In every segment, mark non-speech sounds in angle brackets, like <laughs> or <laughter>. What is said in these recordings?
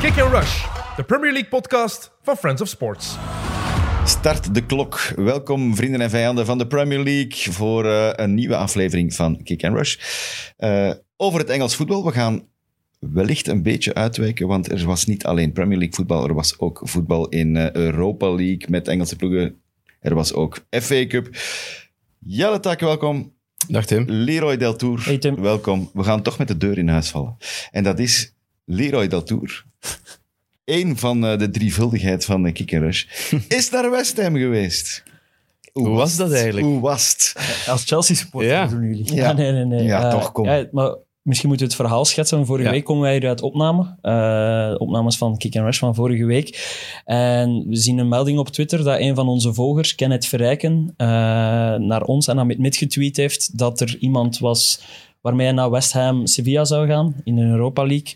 Kick and Rush, de Premier League podcast van Friends of Sports. Start de klok. Welkom vrienden en vijanden van de Premier League voor uh, een nieuwe aflevering van Kick and Rush. Uh, over het Engels voetbal. We gaan wellicht een beetje uitwijken, want er was niet alleen Premier League voetbal, er was ook voetbal in uh, Europa League met Engelse ploegen. Er was ook FA Cup. Jelle Tak, welkom. Dag Tim. Leroy Deltour, hey Tim. welkom. We gaan toch met de deur in huis vallen. En dat is Leroy Deltour. Eén van uh, de drievuldigheid van de Kick Rush. <laughs> is naar West Ham geweest. Hoe, Hoe was dat eigenlijk? Hoe was het? Als Chelsea-supporter Ja. doen jullie. Ja. nee, nee, nee. Ja, Eh, toch, kom. ja, maar misschien moeten we het verhaal schetsen. Vorige Ja. week komen wij hier uit opname. eh, opnames van Kick and Rush van vorige week. En we zien een melding op Twitter dat een van onze volgers, Kenneth Verrijken, eh, naar ons en aan Mid getweet heeft dat er iemand was waarmee hij naar West Ham Sevilla zou gaan in de Europa League.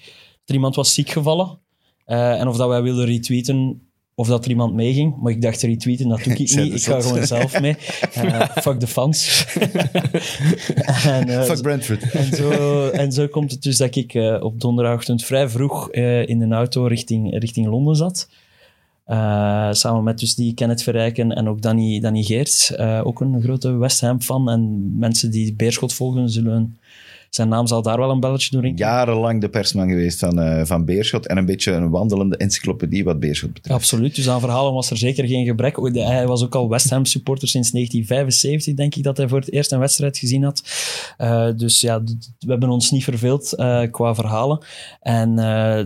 Er iemand was ziek gevallen. Eh, en of dat wij wilden retweeten of dat er iemand meeging. Maar ik dacht, retweeten, dat doe ik <laughs> niet. de Ik ga gewoon zelf mee. <laughs> Eh, fuck de fans. <laughs> en, eh, Fuck Brentford. en, zo, en zo komt het dus dat ik eh, op donderdagochtend vrij vroeg in een auto richting, richting Londen zat. Samen met dus die Kenneth Verrijken en ook Danny, Danny Geerts. ook een grote West Ham fan. En mensen die Beerschot volgen zullen... Zijn naam zal daar wel een belletje rinkelen. Jarenlang de persman geweest van, eh, van Beerschot en een beetje een wandelende encyclopedie wat Beerschot betreft. Absoluut, dus aan verhalen was er zeker geen gebrek. Hij was ook al West Ham supporter sinds 1975, denk ik, dat hij voor het eerst een wedstrijd gezien had. Eh, dus ja, we hebben ons niet verveeld eh, qua verhalen. En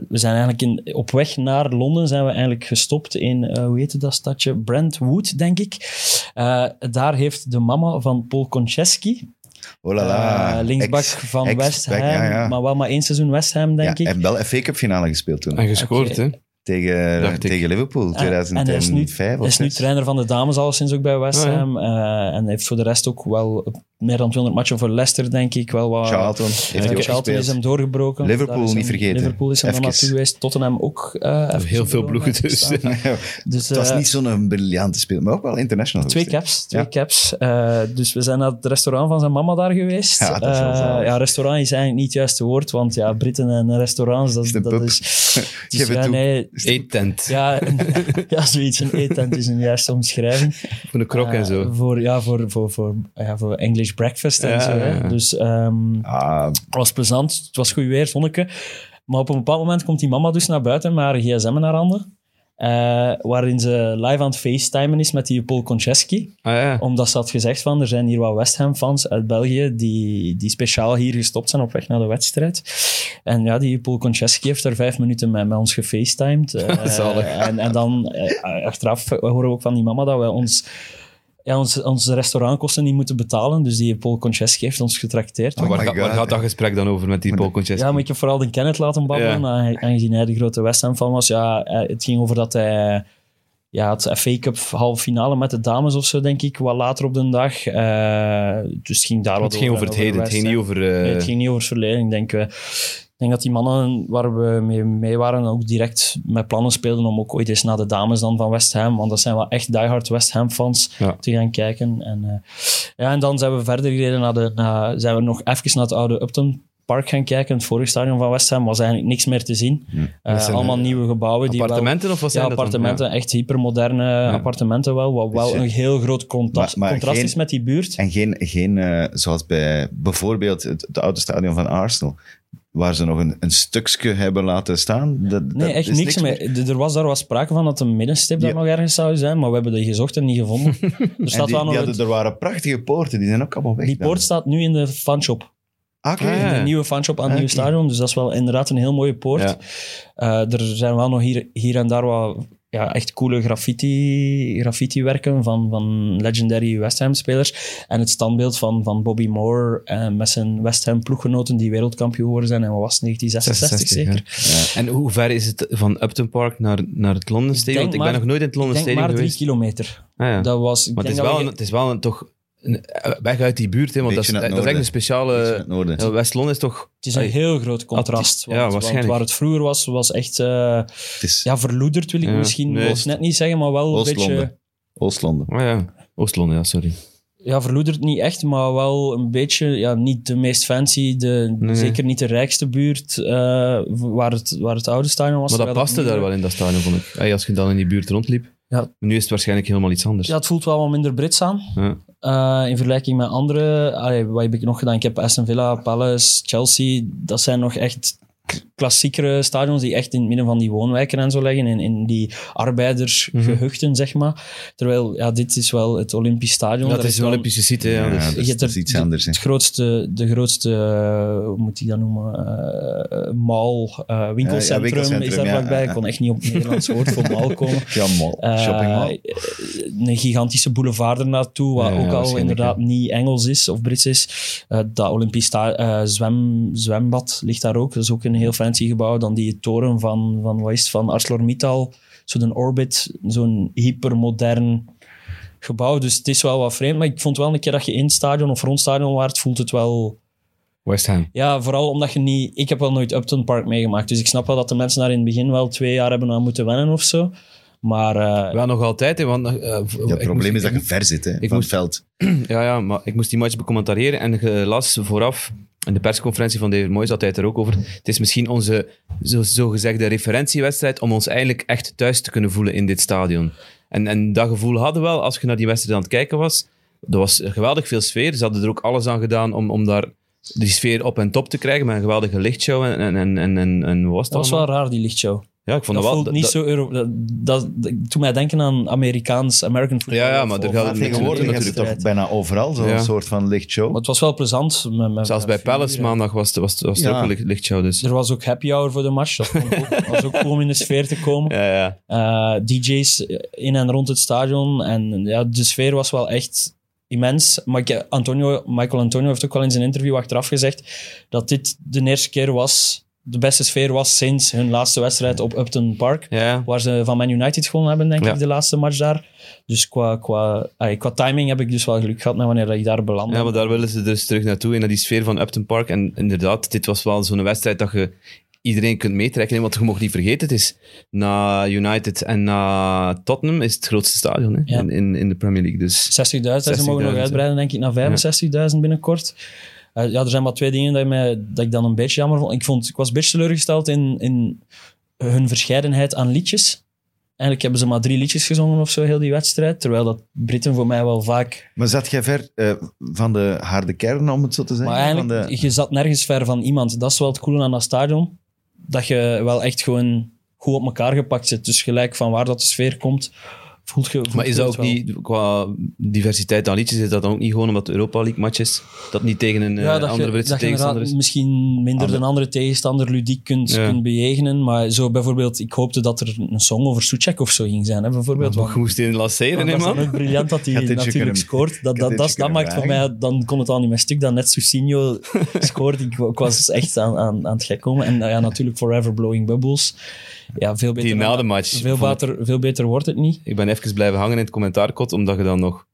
we zijn eigenlijk in, op weg naar Londen zijn we eigenlijk gestopt in, hoe heette dat stadje? Brentwood, denk ik. Daar heeft de mama van Paul Konchesky, Oh la la. eh, linksbak Ex- van ex- West Ham, back, ja, ja. maar wel maar één seizoen West Ham, denk ja, ik. En wel FA Cup finale gespeeld toen. En gescoord, hè? Tegen, tegen Liverpool, En- en hij is nu- 2005 Hij is nu trainer van de dames al sinds ook bij West Ah, ja. Ham. eh, en heeft voor de rest ook wel meer dan 200 matchen voor Leicester, denk ik. Wel wat, Charlton heeft Eh, ook Charlton is hem doorgebroken. Liverpool niet vergeten. Liverpool is hem dan naartoe geweest. Tottenham ook. eh, Heel veel ploegen lijst dus. <laughs> Dus, het was eh, niet zo'n briljante speler, maar ook wel international. Twee caps, twee Ja. caps. Eh, dus we zijn naar het restaurant van zijn mama daar geweest. Ja, dat is Eh, ja, restaurant is eigenlijk niet het juiste woord, want ja, Britten en restaurants, dat, dat is... <laughs> Dus ja, toe. nee, Eettent. <laughs> ja, een- ja, zoiets. Een eettent is een juiste omschrijving. Voor de krok en Eh, zo. Voor, ja, voor, voor, voor, ja, voor English breakfast en Ja, zo. Hè. ja. Dus ehm, Ah, het was plezant. Het was goed weer, zonneke. Maar op een bepaald moment komt die mama dus naar buiten met haar gsm in haar handen. Eh, waarin ze live aan het facetimen is met die Paul Konchesky. Ah ja. Omdat ze had gezegd van, er zijn hier wat West Ham fans uit België die, die speciaal hier gestopt zijn op weg naar de wedstrijd. En ja, die Paul Konchesky heeft er vijf minuten met, met ons gefacetimed. <laughs> Zalig. en, en dan eh, achteraf horen we ook van die mama dat wij ons... Ja, ons, onze restaurantkosten niet moeten betalen. Dus die Paul Conchesky heeft ons getrakteerd. Oh waar, ga- waar gaat dat gesprek dan over met die Paul Conchesky? Ja, maar ik heb vooral de Kenneth laten babbelen, Ja. aangezien hij de grote West Ham fan was. Ja, eh, het ging over dat hij ja, het FA Cup halve finale met de dames of zo, denk ik, wat later op de dag. Eh, dus het ging daar wat het ging over het heden, het ging niet over... eh, Nee, het ging niet over het verleden. Ik denk, eh, ik denk dat die mannen waar we mee, mee waren ook direct met plannen speelden om ook ooit eens naar de dames dan van West Ham, want dat zijn wel echt diehard West Ham fans, Ja. te gaan kijken. En, eh, ja, en dan zijn we verder gereden naar de, naar, zijn we nog even naar het oude Upton Park gaan kijken. Het vorige stadion van West Ham was eigenlijk niks meer te zien. Eh, Dat zijn, allemaal eh, nieuwe gebouwen. Die wel- appartementen of wat ja, zijn dan? appartementen, echt hypermoderne appartementen wel, wat wel Dus, eh, een heel groot contrast, maar- maar contrast geen- is met die buurt. en geen, geen eh, zoals bij bijvoorbeeld het, het oude stadion van Arsenal, waar ze nog een, een stukje hebben laten staan. Dat, Nee, dat echt is niks meer. Er was daar wat sprake van dat een middenstip daar nog ergens zou zijn, maar we hebben die gezocht en niet gevonden. <laughs> Er staat die, wel nog die een- hadden, er waren prachtige poorten, die zijn ook allemaal weg. die dan. poort staat nu in de fanshop. Oké. Ah, ja. In de nieuwe fanshop aan het Ah, nieuwe stadion. Dus dat is wel inderdaad een heel mooie poort. Ja. Eh, er zijn wel nog hier, hier en daar wat ja, echt coole graffiti, graffiti-werken van, van legendary West Ham-spelers. En het standbeeld van, van Bobby Moore eh, met zijn West Ham-ploeggenoten die wereldkampioen geworden zijn. En wat was het, 1966 zeker? ja. En hoe ver is het van Upton Park naar, naar het Londen Stadium? Want ik maar- ben nog nooit in het Londen Ik denk Stadium maar drie geweest. kilometer. Ah, ja. Dat was, ik Maar het is, dat wel we- een, het is wel een, toch weg uit die buurt, hè, want dat is, dat is echt een speciale... ja, West-Londen is toch... Het is een Ai, heel groot contrast. ja, Want, want waarschijnlijk. waar het vroeger was, was echt eh, is ja, verloederd, wil ik Ja, misschien nee, net niet zeggen, maar wel een Oost-Londen. beetje... Oost-Londen. Oh ja, Oost-Londen, ja, sorry. Ja, verloederd niet echt, maar wel een beetje, ja, niet de meest fancy, de, Nee. zeker niet de rijkste buurt eh, waar, het, waar het oude stadion was. Maar dat paste daar wel in dat stadion, vond ik. Hey, als je dan in die buurt rondliep. Ja. Nu is het waarschijnlijk helemaal iets anders. Ja, het voelt wel wat minder Brits aan. Ja. Eh, in vergelijking met andere, allee, wat heb ik nog gedaan? Ik heb Aston Villa, Palace, Chelsea. Dat zijn nog echt klassiekere stadions die echt in het midden van die woonwijken en zo liggen. In, in die arbeidersgehuchten, zeg maar. Terwijl, ja, dit is wel het Olympisch Stadion. Het is wel Olympische site, ja. Ja, dus- dat is, dat is iets de- anders. hè. Het grootste, de grootste eh, hoe moet ik dat noemen? Eh, mall, eh, winkelcentrum, winkelcentrum, is daar ja, vlakbij. ja. Ik kon echt niet op het Nederlands woord voor mall <laughs> komen. Ja, mall. Shopping mall. Een gigantische boulevard ernaartoe, wat Ja, ja, ook al inderdaad niet Engels is of Brits is. Eh, dat Olympisch eh, zwem, zwembad ligt daar ook. Dat is ook een heel fancy gebouw. Dan die toren van, van, wat is het, van ArcelorMittal, zo'n Orbit, zo'n hypermodern gebouw. Dus het is wel wat vreemd, maar ik vond wel een keer dat je in het stadion of rond het stadion waart, voelt het wel... West Ham. Ja, vooral omdat je niet... Ik heb wel nooit Upton Park meegemaakt, dus ik snap wel dat de mensen daar in het begin wel twee jaar hebben aan moeten wennen of zo. Maar eh, Wel nog altijd, hè, want... eh, v- Ja, het probleem moest- is dat je ver zit hè, ik van moest- het veld. <clears throat> Ja, ja, maar ik moest die match becommentariëren en je las vooraf in de persconferentie van David Moyes had hij het er ook over. Het is misschien onze zo, zogezegde referentiewedstrijd om ons eigenlijk echt thuis te kunnen voelen in dit stadion. En, en dat gevoel hadden we wel als je naar die wedstrijd aan het kijken was. Er was geweldig veel sfeer. Ze hadden er ook alles aan gedaan om, om daar die sfeer op en top te krijgen met een geweldige lichtshow en, en, en, en, en, en was dat was wel raar, die lichtshow. Ja, ik vond Dat dat, wel... voelt niet dat- zo Euro... Dat, dat, dat doet mij denken aan Amerikaans, American football. Ja, ja, maar er gaat- tegenwoordig natuurlijk toch bijna overal zo'n Ja. soort van lichtshow. Maar het was wel plezant. Met, met, Zelfs bij Palace maandag was, het- was, was er Ja. ook een licht- lichtshow. Dus. Er was ook happy hour voor de match. Dat ook- was ook cool om in de sfeer te komen. Ja, ja. Eh, DJ's in en rond het stadion. En ja, de sfeer was wel echt immens. Maar ik, Antonio, Michael Antonio heeft ook wel in zijn interview achteraf gezegd dat dit de eerste keer was, de beste sfeer was sinds hun laatste wedstrijd op Upton Park. ja. Waar ze van Man United gewonnen hebben, denk Ja. ik, de laatste match daar. Dus qua, qua, ay, qua timing heb ik dus wel geluk gehad met wanneer ik daar belandde. Ja, maar daar willen ze dus terug naartoe, in naar die sfeer van Upton Park. En inderdaad, dit was wel zo'n wedstrijd dat je iedereen kunt meetrekken. Want je mag niet vergeten, het is na United en na Tottenham is het grootste stadion hè, Ja. in, in, de Premier League. Dus 60.000, en ze mogen 60.000, nog uitbreiden, denk ik, naar 65.000 binnenkort. Eh, ja, er zijn maar twee dingen dat, mij, dat ik dan een beetje jammer vond. Ik, vond, ik was een beetje teleurgesteld in, in hun verscheidenheid aan liedjes. Eigenlijk hebben ze maar drie liedjes gezongen of zo, heel die wedstrijd. Terwijl dat Britten voor mij wel vaak... Maar zat jij ver eh, van de harde kern, om het zo te zeggen? Maar eigenlijk, van de... je zat nergens ver van iemand. Dat is wel het coole aan dat stadion. Dat je wel echt gewoon goed op elkaar gepakt zit. Dus gelijk van waar dat de sfeer komt, voelt je voelt maar is dat ook wel. niet, qua diversiteit aan liedjes, is dat dan ook niet gewoon omdat Europa League match is? Dat niet tegen een eh, Ja, dat andere je, Britse dat tegenstander is? misschien minder Ander- een andere tegenstander ludiek kunt, Ja. kunt bejegenen. Maar zo bijvoorbeeld, ik hoopte dat er een song over Suchek of zo ging zijn. Hè, bijvoorbeeld. Maar je moest in lanceren, hè, dan man? briljant dat <laughs> hij natuurlijk kunnen- scoort. Dat, dat, dat, maakt voor mij, dan kon het al niet meer stuk dat net Susinho <laughs> scoort. Ik, ik was echt aan, aan, aan het gek komen. En nou ja, natuurlijk Forever Blowing Bubbles. Ja, veel beter, Die na de match. veel, beter, veel beter wordt het niet. Ik ben even blijven hangen in het commentaarkot, omdat je dan nog...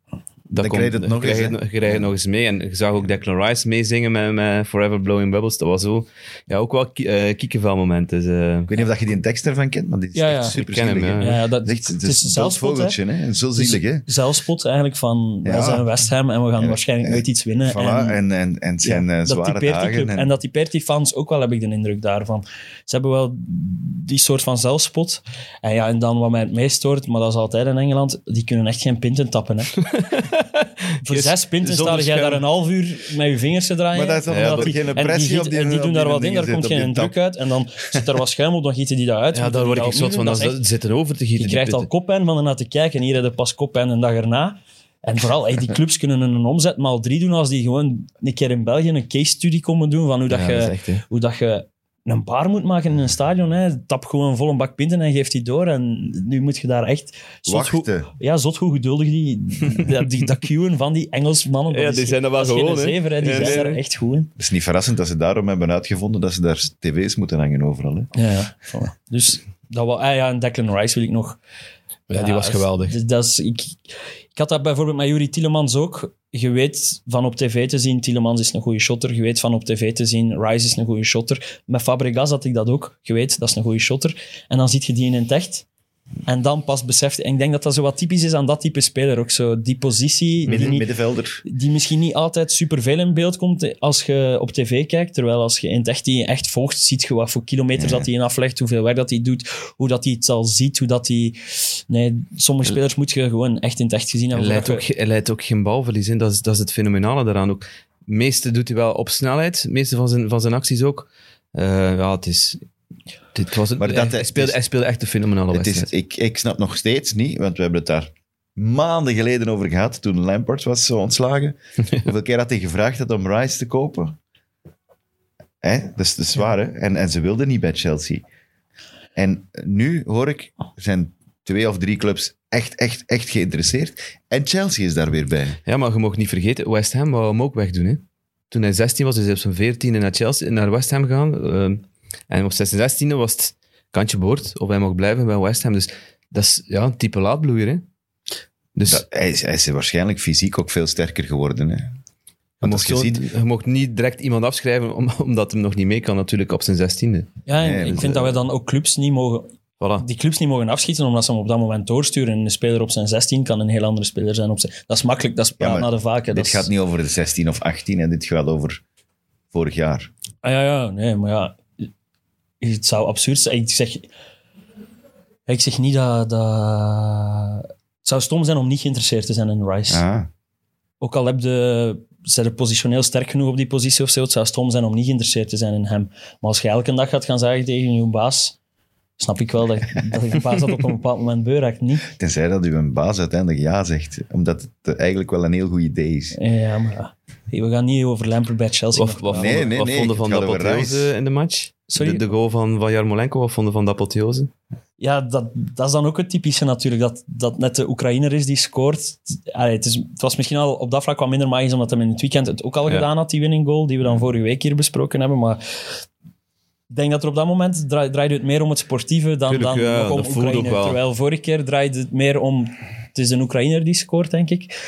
Dat Dan krijg je het nog krijg eens, je nog eens mee. En je zag ook Declan Rice meezingen met, met Forever Blowing Bubbles. Dat was zo... Ja, ook wel uh, kiekenvelmoment. Dus, Ik weet niet of dat je die tekst ervan kent, maar die is Ja, ja. echt super Ik ken hem, zielig, ja. Ja, dat, Het is echt- het het is is een zelfspot, hè. vogeltje, hè. En zo zielig, hè. zelfspot eigenlijk van Ja. zijn West Ham en we gaan waarschijnlijk nooit iets winnen. Voilà, en, en, en het zijn ja, eh, dat zware die dagen. club. En, En, dat typeert die fans ook wel, heb ik de indruk daarvan. Ze hebben wel die soort van zelfspot. En ja, en dan wat mij het meest stoort, maar dat is altijd in Engeland, die kunnen echt geen pinten tappen. Hè. <laughs> <laughs> Voor Yes, zes pinten sta jij daar een half uur met je vingers te draaien. Maar dat is toch Ja, omdat dat- er geen en die, pressie op die en die op doen daar wat in, daar komt die geen tap. druk uit. En dan zit er wat schuim op, dan gieten die dat uit. ja, daar die word ik dat ook zo opnieuw van. Dat zitten over te gieten. je die krijgt al koppijn van ernaar te kijken. En hier heb je pas koppijn een dag erna. En vooral, hey, die clubs kunnen een omzet maal drie doen als die gewoon een keer in België een case study komen doen van hoe, dat Ja, je, echt, hoe dat je een bar moet maken in een stadion. Hè. Tap gewoon vol een bak pinten en geeft die door. En nu moet je daar echt zot Wachten. ja, zot goed geduldig die, <laughs> die, die, dat cueën van die Engelsmannen. dat Ja, die zijn er wel dat is geen gewoon, hè. zever, hè. Die Ja, zijn nee, er nee. echt goed in. Het is niet verrassend dat ze daarom hebben uitgevonden dat ze daar tv's moeten hangen overal. Hè. Ja, ja. Voilà. Dus dat was, ah ja, en Declan Rice wil ik nog. Ja, die was is- geweldig. Dat, dat is, ik, ik had dat bijvoorbeeld met Yuri Tielemans ook. Je weet van op tv te zien, Tielemans is een goede shotter. Je weet van op tv te zien, Rice is een goede shotter. Met Fabregas had ik dat ook. Je weet, dat is een goede shotter. En dan ziet je die in het echt. En dan pas beseft... En ik denk dat dat zo wat typisch is aan dat type speler. Ook zo die positie... die niet- middenvelder. die misschien niet altijd superveel in beeld komt als je op tv kijkt. Terwijl als je in het echt die echt volgt, ziet je wat voor kilometers Ja. dat hij in aflegt, hoeveel werk dat hij doet, hoe dat hij het al ziet, hoe dat hij... Nee, sommige spelers moet je gewoon echt in het echt gezien Hij hebben. leidt, ook, hij leidt ook geen balverlies in. Dat is, dat is het fenomenale daaraan ook. Het meeste doet hij wel op snelheid. Meeste van zijn, van zijn acties ook. Eh, ja, het is... Dit was het, Maar dat- hij, speelde, is- hij speelde echt een fenomenale Het is, wedstrijd. ik, ik snap nog steeds niet, want we hebben het daar maanden geleden over gehad, toen Lampard was zo ontslagen. <laughs> Hoeveel keer had hij gevraagd had om Rice te kopen? Hè? Dat is te zwaar, hè? En, en ze wilden niet bij Chelsea. En nu hoor ik, er zijn twee of drie clubs echt, echt, echt geïnteresseerd. En Chelsea is daar weer bij. Ja, maar je mag niet vergeten, West Ham wou hem ook wegdoen. Hè? Toen hij 16 was, is hij op zijn 14e naar, Chelsea, naar West Ham gegaan. Ehm, en op zijn 16e was het kantje boord of hij mocht blijven bij West Ham. Dus dat is ja, een type laadbloeier. Hè? Dus Dat, hij, is, hij is waarschijnlijk fysiek ook veel sterker geworden. Hè? je, mocht je ziet, je mocht niet direct iemand afschrijven om- <laughs> omdat hem nog niet mee kan natuurlijk op zijn 16e. Ja, Nee, ik dus, vind dat eh, we dan ook clubs niet mogen... Voilà. Die clubs niet mogen afschieten, omdat ze hem op dat moment doorsturen. En een speler op zijn 16 kan een heel andere speler zijn op zijn... Dat is makkelijk, dat is maar naar de vaken. dit is- gaat niet over de 16 of 18, en dit gaat over vorig jaar. Ah, ja, ja, nee, maar ja. Het zou absurd zijn. Ik zeg, ik zeg niet dat, dat... Het zou stom zijn om niet geïnteresseerd te zijn in Rice. Ah. Ook al heb je, zijn er positioneel sterk genoeg op die positie of zo, het zou stom zijn om niet geïnteresseerd te zijn in hem. Maar als je elke dag gaat gaan zeggen tegen je baas, snap ik wel dat, dat je baas dat op een bepaald moment beu raakt. Niet. Tenzij dat uw baas uiteindelijk ja zegt. Omdat het eigenlijk wel een heel goed idee is. Ja, maar ja. Hey, we gaan niet over Lampard bij Chelsea. Wat, nog wat. Nee, vonden, nee, wat nee, vonden het van de apotheose in de match? Sorry? De, de goal van, van Jarmolenko, wat vonden van de apotheose? Ja, dat, dat is dan ook het typische natuurlijk, dat, dat net de Oekraïner is die scoort. Allee, het, is, het was misschien al op dat vlak wat minder magisch, omdat hij in het weekend het ook al Ja. gedaan had, die winning goal, die we dan vorige week hier besproken hebben. Maar ik denk dat er op dat moment draai- draaide het meer om het sportieve dan, Tuurlijk, dan ja, nog om Oekraïne. wel. Terwijl vorige keer draaide het meer om... Het is een Oekraïner die scoort, denk ik.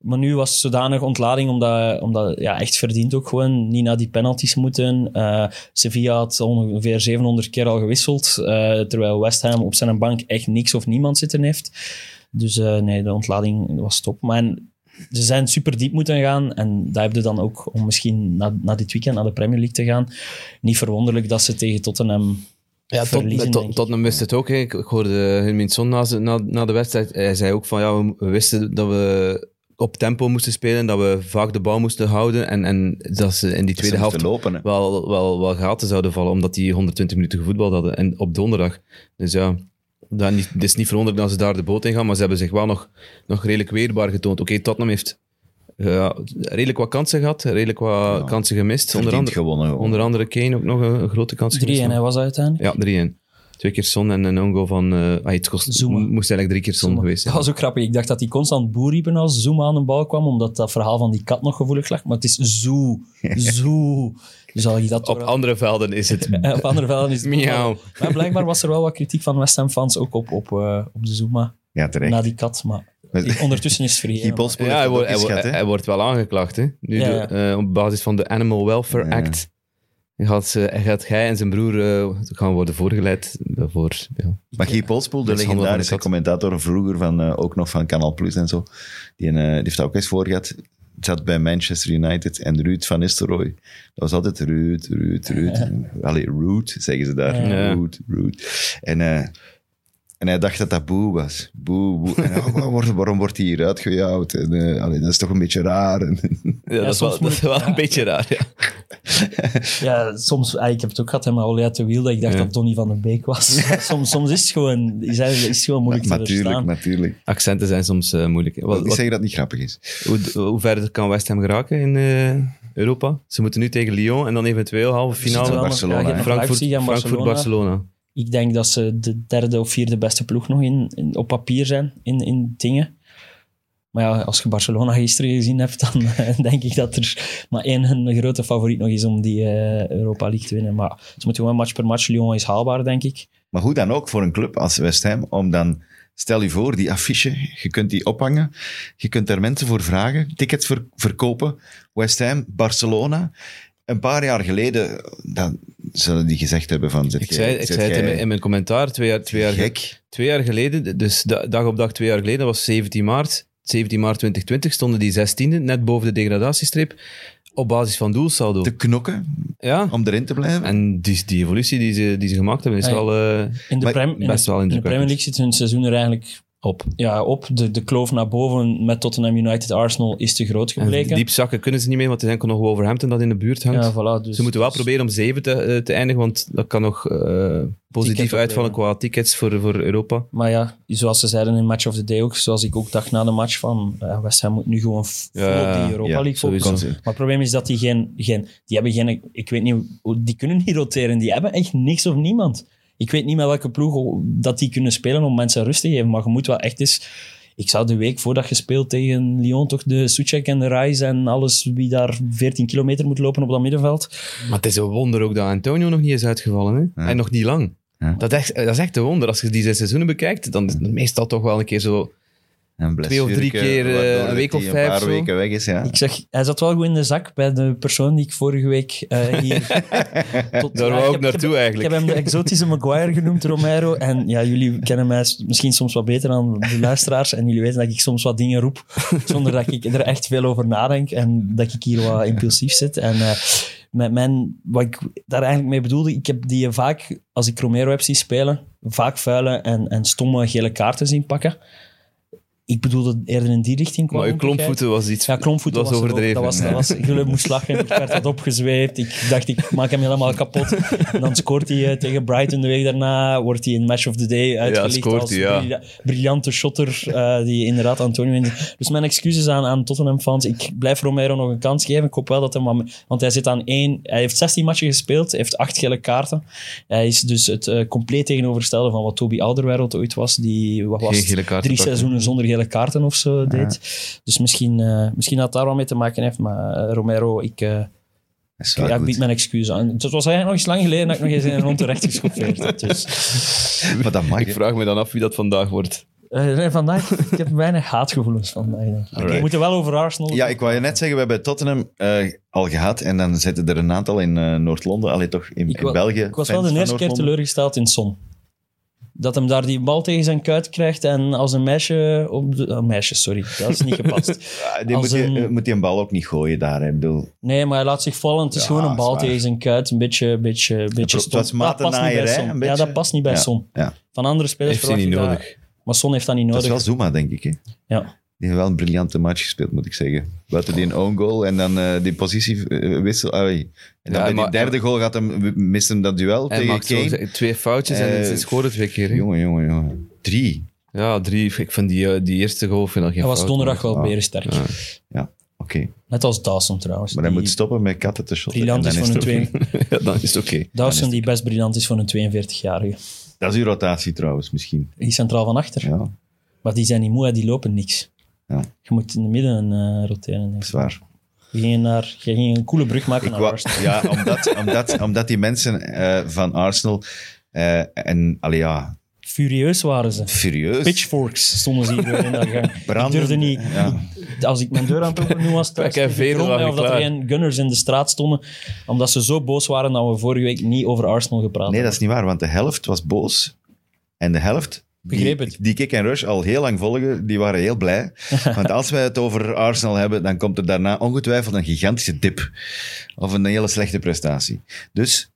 Maar nu was het zodanig ontlading, omdat, omdat ja, echt verdient ook gewoon niet naar die penalties moeten. Eh, Sevilla had ongeveer 700 keer al gewisseld, eh, terwijl West Ham op zijn bank echt niks of niemand zitten heeft. Dus eh, nee, de ontlading was top. Maar en ze zijn super diep moeten gaan en daar heb je dan ook om misschien na, na dit weekend naar de Premier League te gaan. Niet verwonderlijk dat ze tegen Tottenham Ja, verliezen, tot. Tottenham wist het ook. Hè. Ik, hoorde Hermin Son na, ze- na, na de wedstrijd. Hij zei ook van ja, we, we wisten dat we op tempo moesten spelen, dat we vaak de bal moesten houden en, en dat ze in die tweede Ze helft lopen. Wel, wel, wel gaten zouden vallen, omdat die 120 minuten gevoetbald hadden en op donderdag. Dus ja, dat niet, het is niet verwonderlijk dat ze daar de boot in gaan, maar ze hebben zich wel nog, nog redelijk weerbaar getoond. Oké, Tottenham heeft eh, redelijk wat kansen gehad, redelijk wat Ja. kansen gemist. Onder andere, gewonnen. onder andere Kane ook nog een, een grote kans gemist. 3 en hij was dat uiteindelijk. Ja, 3-1. Twee keer Son en een ongo van... eh ah, het kost, Zuma. moest eigenlijk drie keer Son Zuma. geweest Dat was ook grappig. Ik dacht dat hij constant boer riepen als Zoom aan de bal kwam, omdat dat verhaal van die kat nog gevoelig lag. Maar het is Zoo. <laughs> Zoo. Zal je dat Op door- andere velden is het... <laughs> Op andere velden is het Miauw. Maar blijkbaar was er wel wat kritiek van West Ham fans ook op, op, eh, op de Zuma. Ja, terecht. Na die kat. Maar ondertussen is het <laughs> vergeten. Guy Polspoel Ja, hij, wordt, hij, eens wordt, gehad, hè? hij wordt wel aangeklaagd, hè. Nu Ja, de- eh, op basis van de Animal Welfare Ja. Act gaat, ze, gaat hij en zijn broer eh, gaan worden voorgeleid voor... Ja. Maar Guy Polspoel, de legendarische commentator vroeger, van, eh, ook nog van Canal Plus en zo, die, eh, die heeft dat ook eens voor gehad. Zat bij Manchester United en Ruud van Nistelrooy. Dat was altijd Ruud, Ruud, Ruud. <laughs> Allee, Ruud, zeggen ze daar. Ja. Ruud, Ruud. En, eh, en hij dacht dat dat boe was. Boe, boe. En, oh, waarom, waarom wordt hij hier uitgejouwd? En, eh, allee, dat is toch een beetje raar. En, <laughs> Ja, dat, is wel, soms dat is wel moet- een beetje raar, ja. <laughs> Ja, soms, ah, ik heb het ook gehad, met Olly uit de Wiel, dat ik dacht Ja. dat Donny van den Beek was. <laughs> soms, soms is het gewoon, is het, is het gewoon moeilijk te natuurlijk, verstaan. natuurlijk. Accenten zijn soms eh, moeilijk. Ik Wat, wat- zeggen dat het niet grappig is. hoe, hoe ver kan West Ham geraken in eh, Europa? Ze moeten nu tegen Lyon en dan eventueel halve finale Barcelona, Frankfurt, Frankfurt Barcelona. Ik denk dat ze de derde of vierde beste ploeg nog in, op papier zijn, in, in dingen. Maar ja, als je Barcelona gisteren gezien hebt, dan <laughs> eh, denk ik dat er maar één grote favoriet nog is om die eh, Europa League te winnen. Maar ze moeten gewoon match per match. Lyon is haalbaar, denk ik. Maar hoe dan ook voor een club als West Ham, om dan, stel je voor, die affiche, je kunt die ophangen, je kunt daar mensen voor vragen, tickets ver- verkopen, West Ham, Barcelona. Een paar jaar geleden, dan, zullen die gezegd hebben van... zit Ik zei, ik zei het in mijn, in mijn commentaar, twee jaar, twee jaar, gek? twee jaar geleden, dus da- dag op dag twee jaar geleden, was 17 maart. 17 maart 2020 stonden die 16e, net boven de degradatiestreep, op basis van doelsaldo. Te knokken Ja, om erin te blijven? en die, die evolutie die ze, die ze gemaakt hebben, is Hey. wel... eh, In de, in best de- wel in de. Premier League zit hun seizoen er eigenlijk op. ja, op. De, de kloof naar boven met Tottenham United Arsenal is te groot En gebleken. diep zakken kunnen ze niet meer, want er is enkel nog Wolverhampton dat in de buurt hangt. ja, voilà, dus, ze moeten wel dus- proberen om zeven te, eh, te eindigen, want dat kan nog eh, positief uitvallen qua tickets voor, voor Europa. Maar ja, zoals ze zeiden in Match of the Day ook, zoals ik ook dacht na de match van ja, West Ham moet nu gewoon Ja, die Europa League focussen. Maar het probleem is dat die geen, geen, die hebben geen, ik weet niet, die kunnen niet roteren. Die hebben echt niks of niemand. Ik weet niet met welke ploeg dat die kunnen spelen om mensen rust te geven, maar je moet wel echt eens... Ik zou de week voordat je speelt tegen Lyon toch de Suchek en de Reis en alles wie daar 14 kilometer moet lopen op dat middenveld. Maar het is een wonder ook dat Antonio nog niet is uitgevallen. Hè? Ja. En nog niet lang. Ja. Dat, is echt, dat is echt een wonder. Als je die zes seizoenen bekijkt, dan is het meestal toch wel een keer zo... Een Twee of drie keer, eh, een week of vijf Een paar zo. weken weg is, ja. Ik zeg, hij zat wel goed in de zak bij de persoon die ik vorige week eh, hier... <laughs> tot, Daar wou ik heb- naartoe heb- eigenlijk. Ik heb hem de exotische Maguire genoemd, Romero. En ja, jullie kennen mij misschien soms wat beter dan de luisteraars. En jullie weten dat ik soms wat dingen roep, zonder dat ik er echt veel over nadenk. En dat ik hier wat impulsief zit. En eh, met mijn, wat ik daar eigenlijk mee bedoelde, ik heb die vaak, als ik Romero heb zien spelen, vaak vuile en, en stomme gele kaarten zien pakken. Ik bedoelde eerder in die richting. qua Maar moeilijkheid. klompvoeten was iets... Ja, klompvoeten dat was, er overdreven. Dat was, dat was, moest lachen. Ik werd wat opgezweept. Ik dacht, ik maak hem helemaal kapot. En dan scoort hij eh, tegen Brighton de week daarna. Wordt hij in Match of the Day uitgelicht scoort als hij, ja. briljante shotter eh, die inderdaad Antonio in. Dus mijn excuses aan, aan Tottenham-fans. Ik blijf Romero nog een kans geven. Ik hoop wel dat hij... Want hij zit aan één... Hij heeft 16 matchen gespeeld. Hij heeft acht gele kaarten. Hij is dus het eh, compleet tegenovergestelde van wat Toby Alderweireld ooit was. Die wat was Geen het? gele kaarten drie pakken. seizoenen zonder gele kaarten of zo deed. Dus misschien, eh, misschien dat het daar wel mee te maken heeft. Maar eh, Romero, ik, eh, ja, ik bied mijn excuus aan. Het was eigenlijk nog eens lang geleden dat ik nog eens in een rond terecht geschoffeerd heb. Dus, <laughs> Maar dat mag, Ik vraag me dan af wie dat vandaag wordt. eh, nee, vandaag, ik heb weinig haatgevoelens vandaag. Denk ik. Alright. We moeten wel over Arsenal. Ja, ik wou je net zeggen, we hebben Tottenham eh, al gehad en dan zitten er een aantal in eh, Noord-Londen, alleen toch in, ik, in België. ik was wel de eerste keer teleurgesteld in Son. Dat hem daar die bal tegen zijn kuit krijgt en als een meisje op de... oh, meisje, sorry. Dat is niet gepast. <laughs> Ja, die moet, je, een- eh, moet die een bal ook niet gooien daar. Ik bedoel, Nee, maar hij laat zich vallen. Het is Ja, gewoon een bal tegen zijn kuit. Een beetje, beetje, beetje het stom. was Dat past niet bij Son. Ja, dat past niet bij Ja, Son. ja. Van andere spelers Heeft hij niet verwacht ik nodig. dat. Maar Son heeft dat niet dat nodig. is wel Zuma, denk ik. Hè. Ja. Die heeft wel een briljante match gespeeld, moet ik zeggen. Buiten die een own goal en dan eh, die positiewissel. en dan Ja, bij die derde goal gaat hem, mist hem dat duel Hij tegen maakt zo twee foutjes en Eh, ze scoren twee keer. hè. Jongen, jongen, jongen. Drie. Ja, drie. Ik vind die, eh, die eerste goal vind ik geen Hij was donderdag wel Ah. berensterk. Ja. Oké. Net als Dawson trouwens. Maar hij moet stoppen met katten te shotten. briljant is voor een twee... <laughs> ja, dan is het oké. Dawson die best briljant is voor een 42-jarige. Dat is uw rotatie trouwens, misschien. Die centraal van achter. Ja, Maar die zijn niet moe, die lopen niks. Ja. Je moet in de midden eh, roteren. Denk dat ik. is waar. Je ging, naar, je ging een coole brug maken Ik naar wou- Arsenal. ja, omdat, omdat, omdat die mensen eh, van Arsenal eh, en allee, ja, Furieus waren ze. furieus. Pitchforks stonden ze hier in dat gang. Ik Branden. durfde niet... Ja. Als ik mijn deur aan het openen was ik mij waren of dat er geen gunners in de straat stonden, omdat ze zo boos waren dat we vorige week niet over Arsenal gepraat Nee, dat is niet waar, want de helft was boos. En de helft, Begreep die, het. die Kick en Rush al heel lang volgen, die waren heel blij. <laughs> want als wij het over Arsenal hebben, dan komt er daarna ongetwijfeld een gigantische dip. Of een hele slechte prestatie. Dus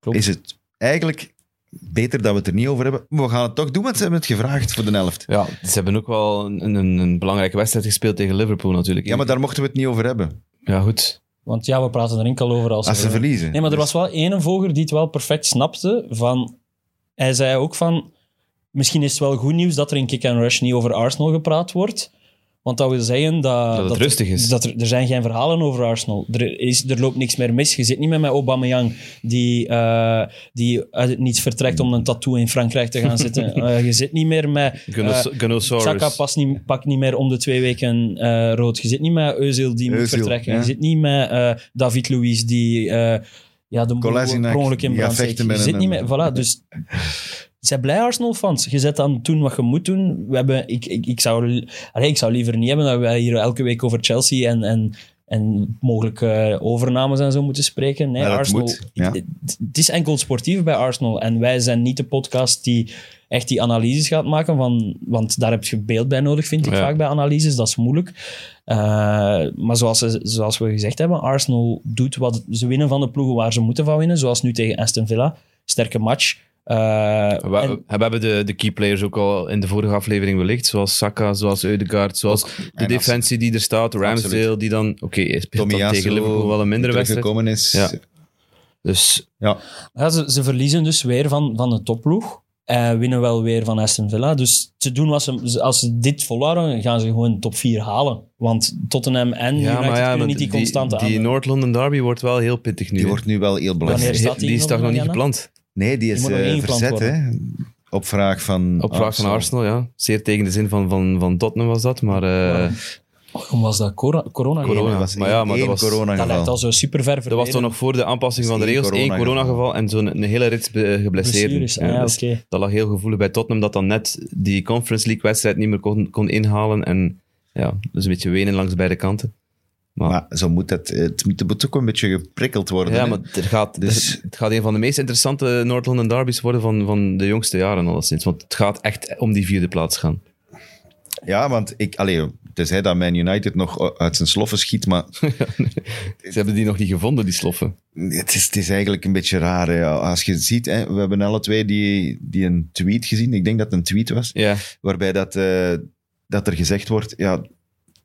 Klopt. is het eigenlijk beter dat we het er niet over hebben. Maar we gaan het toch doen, want ze hebben het gevraagd voor de helft. Ja, ze hebben ook wel een, een, een belangrijke wedstrijd gespeeld tegen Liverpool natuurlijk. Ja, maar daar mochten we het niet over hebben. Ja, goed. Want ja, we praten er enkel over als, Als ze we- verliezen. Nee, maar er Dus- was wel één volger die het wel perfect snapte. Van, hij zei ook van... Misschien is het wel goed nieuws dat er in Kick and Rush niet over Arsenal gepraat wordt. Want dat wil zeggen dat... Dat het er- rustig is. Dat er, er zijn geen verhalen over Arsenal. Er, is, er loopt niks meer mis. Je zit niet meer met Aubameyang die, eh, die uit het niets vertrekt om een tattoo in Frankrijk te gaan <laughs> zitten. Eh, je zit niet meer met... Gunos- eh, Gunosaurus. Saka past niet, pakt niet meer om de twee weken eh, rood. Je zit niet met Özil die moet vertrekken. ja. Je zit niet met eh, David Luiz die eh, ja, de per ongeluk in die brand steekt. vechten Je zit niet met... Voilà, dus... <laughs> Zij blij Arsenal-fans. Je zet dan doen wat je moet doen. We hebben, ik, ik, ik, zou, allee, ik zou liever niet hebben dat wij hier elke week over Chelsea en, en, en mogelijk eh, overnames en zo moeten spreken. Nee, Ja, Arsenal, moet, ja. het, het is enkel sportief bij Arsenal. En wij zijn niet de podcast die echt die analyses gaat maken, van, want daar heb je beeld bij nodig, vind ik Ja. vaak bij analyses. Dat is moeilijk. Eh, maar zoals, ze- zoals we gezegd hebben, Arsenal doet wat ze winnen van de ploegen waar ze moeten van winnen, zoals nu tegen Aston Villa. Sterke match. Eh, We, en- we hebben de, de key players ook al in de vorige aflevering belicht, zoals Saka, zoals Eudegaard, zoals de en defensie die er staat, Ramsdale Absoluut. die dan... Oké, hij speelt dan tegen Liverpool wel een mindere wedstrijd. teruggekomen is. Ja. Dus Ja. Ja, ze, ze verliezen dus weer van, van de topploeg. En winnen wel weer van Aston Villa. Dus ze doen wat ze, als ze dit volhouden, gaan ze gewoon top 4 halen. Want Tottenham en ja, United maar ja, kunnen maar niet die, constante die, die aan. North London derby wordt wel heel pittig nu. Die wordt nu wel heel belangrijk. Wanneer staat die die is nog toch nog niet gepland? Nee, die is eh, verzet, hè. Op vraag van Op vraag van Arsenal, ja. Zeer tegen de zin van, van, van Tottenham was dat, maar... eh, Waarom was dat? Corona? Corona. Dat was Maar ja, maar één dat was- corona Dat lijkt al zo super ver dat was toch nog voor de aanpassing van de regels. Eén coronageval. en zo'n een hele rits geblesseerden. Blessures. Ah, ja, dus oké. Dat lag heel gevoelig bij Tottenham, dat dan net die Conference League-wedstrijd niet meer kon, kon inhalen. En ja, dus een beetje wenen langs beide kanten. Maar, Maar zo moet het, het moet- het moet ook een beetje geprikkeld worden. ja, hè. maar er gaat, Dus- er- het gaat een van de meest interessante North London derbies worden van, van de jongste jaren alleszins. Want het gaat echt om die vierde plaats gaan. Ja, want ik, allee, tenzij dat Man United nog uit zijn sloffen schiet, maar <laughs> Ze hebben die nog niet gevonden, die sloffen. het is, het is eigenlijk een beetje raar. Hè. Als je ziet, hè, we hebben alle twee die, die een tweet gezien, ik denk dat het een tweet was, Ja, waarbij dat, eh, dat er gezegd wordt, ja,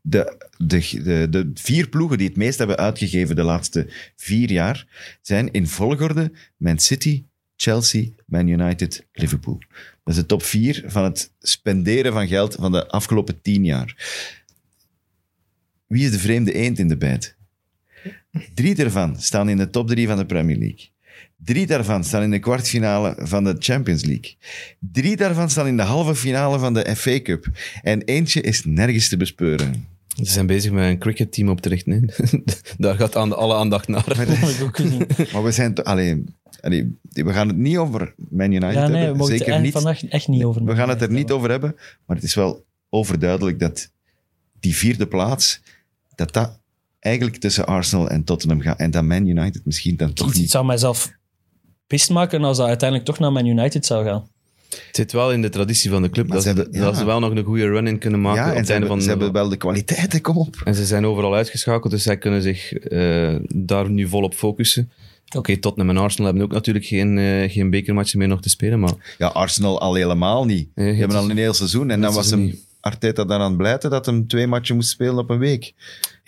de, de, de, de vier ploegen die het meest hebben uitgegeven de laatste vier jaar zijn in volgorde Man City, Chelsea, Man United, Liverpool. Dat is de top vier van het spenderen van geld van de afgelopen tien jaar. Wie is de vreemde eend in de bijt? Drie daarvan staan in de top drie van de Premier League. Drie daarvan staan in de kwartfinale van de Champions League. Drie daarvan staan in de halve finale van de FA Cup. En eentje is nergens te bespeuren. Ze zijn bezig met een cricketteam op te richten. hè. <laughs> Daar gaat aan, alle aandacht naar. Dat <laughs> heb ik ook gezien. Maar we zijn... to- Allee, allee, we gaan het niet over Man United Ja, nee, we hebben. het Zeker echt niet. vandaag echt niet over We gaan het er niet over hebben. Maar het is wel overduidelijk dat die vierde plaats... Dat dat eigenlijk tussen Arsenal en Tottenham gaat. En dat Man United misschien dan toch Het niet... zou mijzelf pist maken als dat uiteindelijk toch naar Man United zou gaan. Het zit wel in de traditie van de club Maar dat ze ze, hebben- ja. dat ze wel nog een goede run-in kunnen maken Ja, op het ze einde hebben, van ze hebben wel de kwaliteiten, kom op. En ze zijn overal uitgeschakeld, dus zij kunnen zich eh, daar nu volop focussen. Oké, Tottenham en Arsenal hebben ook natuurlijk geen, eh, geen bekermatchen meer nog te spelen, maar Ja, Arsenal al helemaal niet. Die het hebben al een heel seizoen. En dan was hem, Arteta daar aan het blijten dat hem twee matchen moest spelen op een week.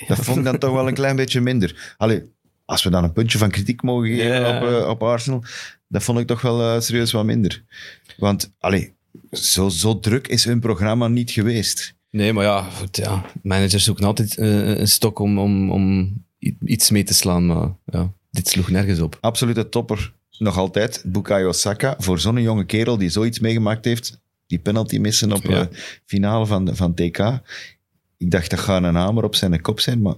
Dat vond ik dan toch wel een klein beetje minder. Allee, als we dan een puntje van kritiek mogen geven Ja. op, eh, op Arsenal, dat vond ik toch wel eh, serieus wat minder. Want, allee, zo, zo druk is hun programma niet geweest. nee, maar ja, goed, ja managers zoeken altijd eh, een stok om, om, om iets mee te slaan, maar ja, dit sloeg nergens op. Absolute topper, nog altijd, Bukayo Saka. Voor zo'n jonge kerel die zoiets meegemaakt heeft, die penalty missen op Ja. eh finale van, van TK. Ik dacht, dat gaat een hamer op zijn kop zijn, maar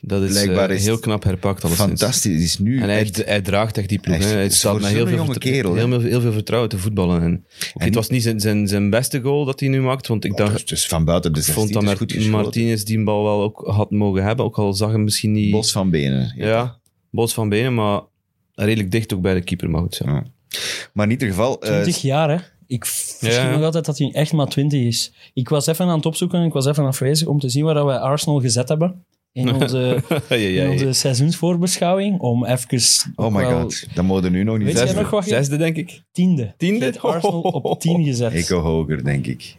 Dat is, Blijkbaar eh, is heel het knap herpakt alleszins. fantastisch. Het is nu En hij, echt... hij draagt echt die ploeg. Hij. Hij staat met heel zo'n veel, kerel, heel, veel, heel veel vertrouwen te voetballen. En, En- het was niet zijn, zijn, zijn beste goal dat hij nu maakt, want ik Oh, dacht, dus, dus van buiten de ik 16 vond dat goed. Martinez die bal wel ook had mogen hebben, ook al zag hem misschien niet... Bos van benen. Ja, bos van benen, maar redelijk dicht ook bij de keeper, maar goed. Ja. Ja. Maar in ieder geval... eh, 20 jaar, hè? Ik verschiet Ja. nog altijd dat hij echt maar 20 is. Ik was even aan het opzoeken, ik was even afwezig om te zien waar dat wij Arsenal gezet hebben. In <laughs> onze, Ja, ja, in ja. onze seizoensvoorbeschouwing. Om even. oh my wel god, dat mogen nu nog niet Weet jij zeggen. nog wat je- Zesde, denk ik. Tiende. Tiende? Ik heb Arsenal op 10 gezet. Ik hoger, denk ik.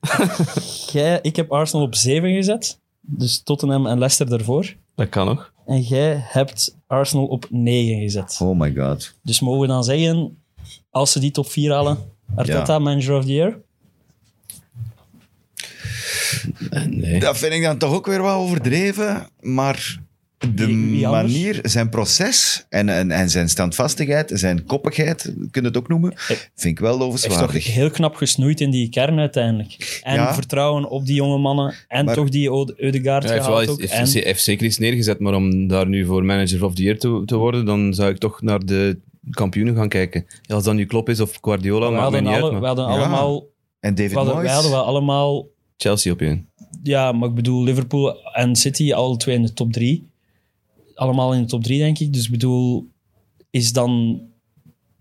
<laughs> Jij, ik heb Arsenal op 7 gezet. Dus Tottenham en Leicester ervoor. Dat kan nog. En jij hebt Arsenal op 9 gezet. Oh my god. Dus mogen we dan zeggen, als ze die top 4 halen, Arteta, Ja. manager of the year? Eh, Nee. Dat vind ik dan toch ook weer wel overdreven, maar de Wie- wie anders? manier, zijn proces en, en, en zijn standvastigheid, zijn koppigheid, kun je het ook noemen, vind ik wel Hij is toch lovenswaardig. heel knap gesnoeid in die kern uiteindelijk. En Ja. vertrouwen op die jonge mannen. En Maar- toch die Eudegaard Ja, hij heeft, wel, gehaald ook. heeft, En, heeft- zeker iets neergezet, maar om daar nu voor manager of the year te, te worden, dan zou ik toch naar de kampioenen gaan kijken. Als dat nu Klopp is of Guardiola, we maakt mij hadden, niet alle, uit. we Maar hadden Ja. allemaal... En We David hadden, wij Moyes, hadden wel allemaal Chelsea op je. Ja, maar ik bedoel, Liverpool en City, alle twee in de top drie. Allemaal in de top drie, denk ik. Dus ik bedoel, is dan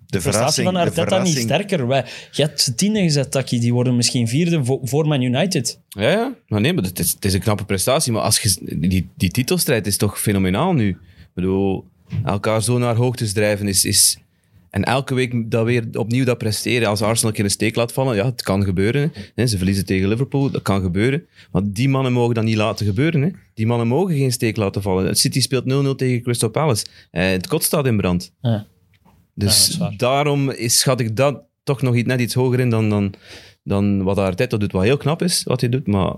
De de prestatie van Arteta niet sterker? Wij, je hebt ze tiende gezet, Taki. Die worden misschien vierde voor, voor Man United. Ja, ja. Maar nee, maar het is, het is een knappe prestatie. Maar als je, die, die titelstrijd is toch fenomenaal nu. Ik bedoel, elkaar zo naar hoogtes drijven is... is en elke week dat weer opnieuw dat presteren. Als Arsenal een keer een steek laat vallen, ja, het kan gebeuren. Hè. Ze verliezen tegen Liverpool, dat kan gebeuren. Maar die mannen mogen dat niet laten gebeuren. Hè. Die mannen mogen geen steek laten vallen. City speelt 0-0 tegen Crystal Palace. Eh, het kot staat in brand. Ja. Dus is daarom is, schat ik dat toch nog iets, net iets hoger in dan, dan, dan wat Arteta doet. Wat heel knap is, wat hij doet. Maar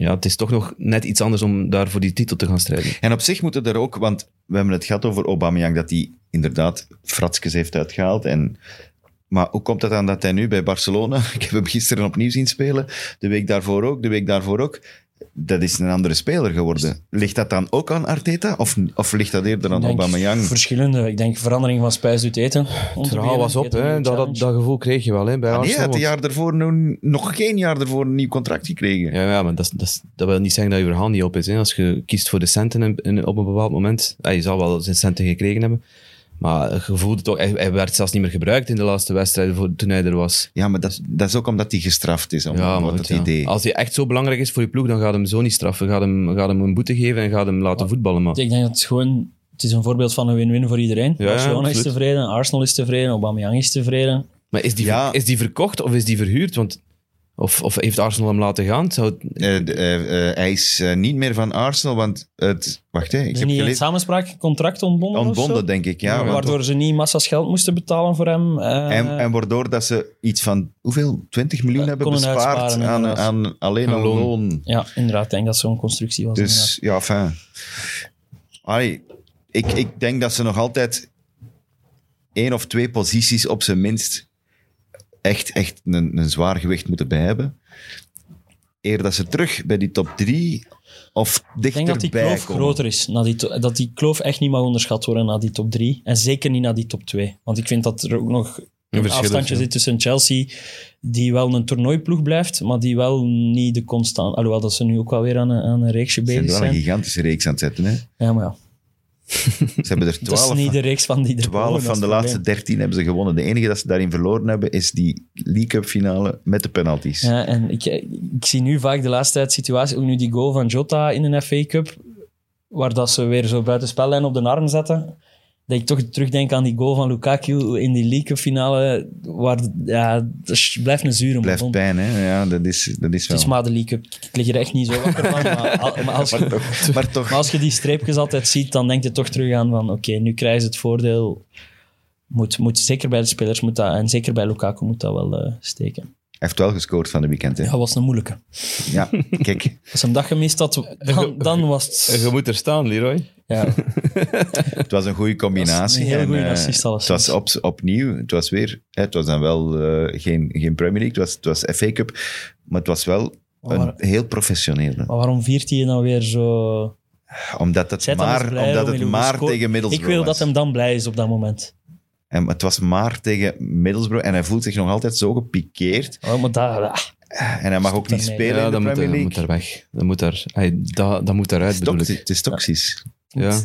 ja, het is toch nog net iets anders om daar voor die titel te gaan strijden. En op zich moeten er ook, want we hebben het gehad over Aubameyang, dat hij inderdaad fratskes heeft uitgehaald. En, maar hoe komt het dan dat hij nu bij Barcelona, <laughs> ik heb hem gisteren opnieuw zien spelen, de week daarvoor ook, de week daarvoor ook, dat is een andere speler geworden. Ligt dat dan ook aan Arteta? Of, of ligt dat eerder aan Aubameyang? Verschillende. Ik denk verandering van spijs doet eten. Het verhaal was op, hè. Dat, dat, dat gevoel kreeg je wel hè, bij Ah, nee, had een want- jaar daarvoor, nog- nog geen jaar daarvoor, een nieuw contract gekregen. Ja, ja maar dat, is- dat, dat wil niet zeggen dat je verhaal niet op is. Hè. Als je kiest voor de centen in- in- op een bepaald moment, ja, je zal wel zijn centen gekregen hebben. Maar je voelde toch, hij, hij werd zelfs niet meer gebruikt in de laatste wedstrijden voor, toen hij er was. Ja, maar dat, dat is ook omdat hij gestraft is. Om, Ja, maar goed, idee. Als hij echt zo belangrijk is voor je ploeg, dan gaat hem zo niet straffen. Gaat hem, gaat hem een boete geven en gaat hem laten voetballen. Maar Ik denk dat het gewoon... Het is een voorbeeld van een win-win voor iedereen. Ja, Barcelona is tevreden, Arsenal is tevreden, Aubameyang is tevreden. Maar is die, is die verkocht of is die verhuurd? Want, of, of heeft Arsenal hem laten gaan? Zou Eh, eh, eh, hij is niet meer van Arsenal, want het... Wacht, hè, ik Is heb niet in gelezen... samenspraak contract ontbonden Ontbonden, denk ik, ja. want- Waardoor ze niet massa's geld moesten betalen voor hem. eh, en, en waardoor dat ze iets van, hoeveel? 20 miljoen Ja, hebben bespaard aan, aan alleen Aan aan loon. loon. Ja, inderdaad. Ik denk dat zo'n constructie was. Dus ja, fijn. Allee, ik, ik denk dat ze nog altijd één of twee posities op zijn minst echt, echt een, een zwaar gewicht moeten bij hebben. Eer dat ze terug bij die top drie of Ik denk dat die kloof komen. groter is. Na die to- dat die kloof echt niet mag onderschat worden na die top 3. En zeker niet na die top 2. Want ik vind dat er ook nog een afstandje ja. zit tussen Chelsea, die wel een toernooiploeg blijft, maar die wel niet de constant... Alhoewel dat ze nu ook wel weer aan een, aan een reeksje Ze zijn bezig wel een zijn. gigantische reeks aan het zetten. Hè? Ja, maar ja. Ze hebben er <laughs> Dat is twaalf niet de reeks van die er 12 boven, dat van de laatste. 13 hebben ze gewonnen. De enige dat ze daarin verloren hebben is die League Cup finale met de penalties. Ja, en ik, ik zie nu vaak de laatste tijd situatie, ook nu die goal van Jota in een FA Cup, waar dat ze weer zo buiten op de arm zetten, dat ik toch terugdenk aan die goal van Lukaku in die League finale, waar, ja, dat is- blijft een zure Blijft pijn, hè? Ja, dat is, dat is Het wel. is maar de League Cup. Ik lig er echt niet zo wakker van, maar, maar als je, maar, toch, maar toch, maar als je die streepjes altijd ziet, dan denk je toch terug aan van oké, nu krijgen ze het voordeel. Moet, moet, zeker bij de spelers moet dat, en zeker bij Lukaku moet dat wel eh, steken. Hij heeft wel gescoord van de weekend. Hè? Ja, was een moeilijke. Ja, kijk. <laughs> Als hem dat gemist had, dan, dan was het... Je moet er staan, Leroy. Ja, <laughs> Het was een goede combinatie. een hele en, goede eh, assist Het was op, opnieuw. Het was weer... Het was dan wel eh, geen, geen Premier League. Het was, het was FA Cup. Maar het was wel Maar een waar- heel professioneel. maar waarom viert hij dan weer zo... Omdat het Zij maar, omdat het maar tegen Middlesbrough Ik wil was. dat hem dan blij is op dat moment. En het was maar tegen Middlesbrough. En hij voelt zich nog altijd zo gepikeerd. Oh, maar dat, ah, En hij mag ook niet spelen Ja, in de dat moet, Premier dat League. moet daar weg. Dat moet, daar, hij, dat, dat moet daaruit, het, is bedoel toxisch, ik. het is toxisch. Ja.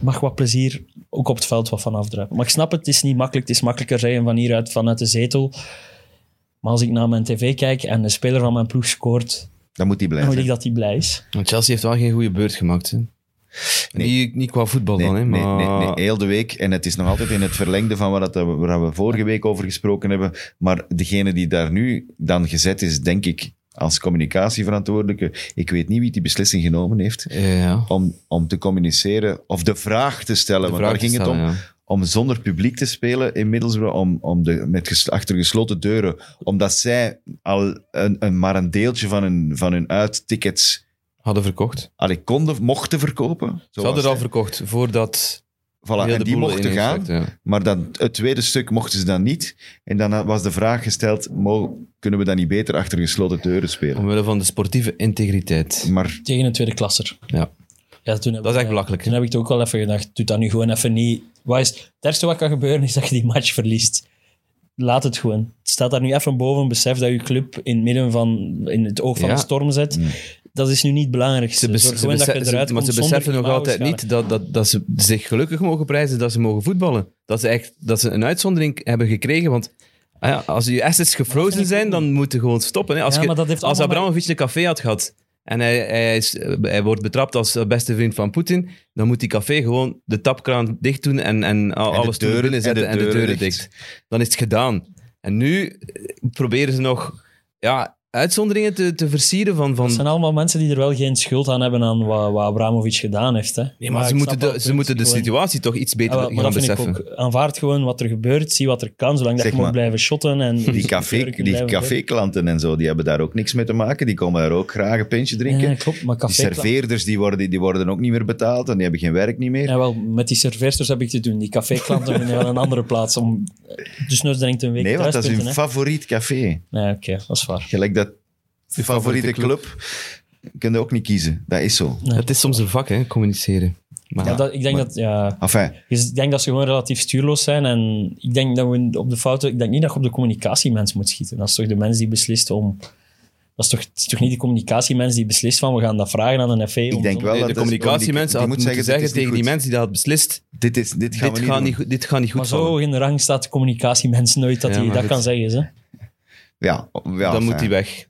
mag wat plezier ook op het veld wat van afdruipen. Maar ik snap het, het is niet makkelijk. Het is makkelijker zeggen van hieruit, vanuit de zetel. Maar als ik naar mijn tv kijk en de speler van mijn ploeg scoort, Dan moet hij dan blijven. wil ik dat hij blij is. Want Chelsea heeft wel geen goede beurt gemaakt. Hè. Nee. Niet, niet qua voetbal Nee, dan, hè, maar... nee, nee, heel de week. En het is nog altijd in het verlengde van wat waar we vorige week over gesproken hebben. Maar degene die daar nu dan gezet is, denk ik, als communicatieverantwoordelijke, ik weet niet wie die beslissing genomen heeft, Ja, om, om te communiceren of de vraag te stellen. De want daar ging het om. ja. Om zonder publiek te spelen in Middlesbrough, om, om de, met ges- achter gesloten deuren, omdat zij al een, een, maar een deeltje van hun, van hun uittickets Hadden verkocht. allee, konden, mochten verkopen. Ze hadden al zij. verkocht voordat Voilà, en die mochten gaan. ja. Maar dan, het tweede stuk mochten ze dan niet. En dan was de vraag gesteld, kunnen we dat niet beter achter gesloten deuren spelen? Omwille van de sportieve integriteit. Maar Tegen een tweede klasser. Ja. Ja, toen heb Dat is ik- echt belachelijk. Toen heb ik het ook wel even gedacht, doe dat nu gewoon even niet. Wat is, het ergste wat kan gebeuren is dat je die match verliest. laat het gewoon. Staat daar nu even boven, besef dat je club in het midden van, in het oog van Ja. de storm zet. Dat is nu niet het belangrijkste. Ze, Zorg gewoon dat je ze- maar ze beseffen nog altijd niet dat, dat, dat ze zich gelukkig mogen prijzen dat ze mogen voetballen. Dat ze, echt, dat ze een uitzondering hebben gekregen. Want ah ja, als je assets gefrozen zijn, dan moet je gewoon stoppen. Hè. Als, Ja, je- als Abramovic een café had gehad en hij, hij, is, hij wordt betrapt als beste vriend van Poetin, dan moet die café gewoon de tapkraan dicht doen en, en, de alles deuren- binnen en zetten de en de deuren deuren dicht. dicht. Dan is het gedaan. En nu eh, proberen ze nog ja, uitzonderingen te, te versieren van... van Het zijn allemaal mensen die er wel geen schuld aan hebben aan wat, wat Abramovic gedaan heeft. Hè. Nee, maar, ze, moeten de, ze moeten de Gewoon- situatie toch iets beter Ja, maar gaan dat vind beseffen. ik ook. Aanvaard gewoon wat er gebeurt, zie wat er kan, zolang dat je maar, blijven shotten. En <laughs> Die, café, die caféklanten en zo, die hebben daar ook niks mee te maken. Die komen daar ook graag een pintje drinken. Ja, klopt, maar die serveerders die worden, die worden ook niet meer betaald en die hebben geen werk niet meer. Ja, wel, met die serveersters heb ik te doen. Die caféklanten vinden wel een andere plaats om... Dus nu denkt een week nee, want dat is hun favoriet café. Nee, oké, dat is waar. Gelijk dat favoriete favoriete club, kun je ook niet kiezen. Dat is zo. Nee. Het is soms een vak, hè, communiceren. Maar Ja, dat, ik denk maar- dat... Ja, Enfin, ik denk dat ze gewoon relatief stuurloos zijn. En ik denk dat we op de fouten... Ik denk niet dat je op de communicatiemens moet schieten. Dat is toch de mens die beslist om... Dat is toch, het is toch niet de communicatiemens die beslist van we gaan dat vragen aan een FA. om Ik denk wel Nee, dat de dat die hadden moet moeten zeggen, dit zeggen tegen die goed. mensen die hadden beslist, dit, is, dit gaan dit we gaat, niet goed- dit gaat niet goed Maar zo vallen. in de rang staat de communicatiemens nooit dat Ja, hij dat goed. kan zeggen. Hè. Ja, ja dan enfin. moet hij weg.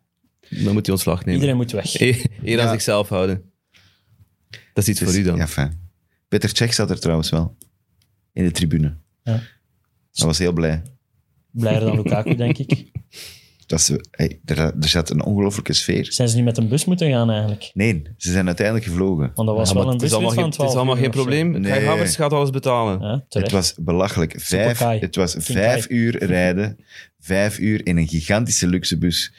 Dan moet hij ontslag nemen. Iedereen moet weg. Eer eer aan Ja. zichzelf houden. Dat is iets voor u dan. Ja, fijn. Peter Cech zat er trouwens wel. In de tribune. Ja. Hij was heel blij. Blijer dan Lukaku, denk ik. <laughs> Dat ze, hey, er, er zat een ongelofelijke sfeer. Zijn ze niet met een bus moeten gaan eigenlijk? Nee, ze zijn uiteindelijk gevlogen. Want dat was Ja, wel een het is busrit allemaal van geen, het is 12 allemaal geen probleem. Nee. Kai gaat alles betalen. Ja, Het was belachelijk. Vijf, het was King vijf Kai. uur rijden, vijf uur in een gigantische luxe bus.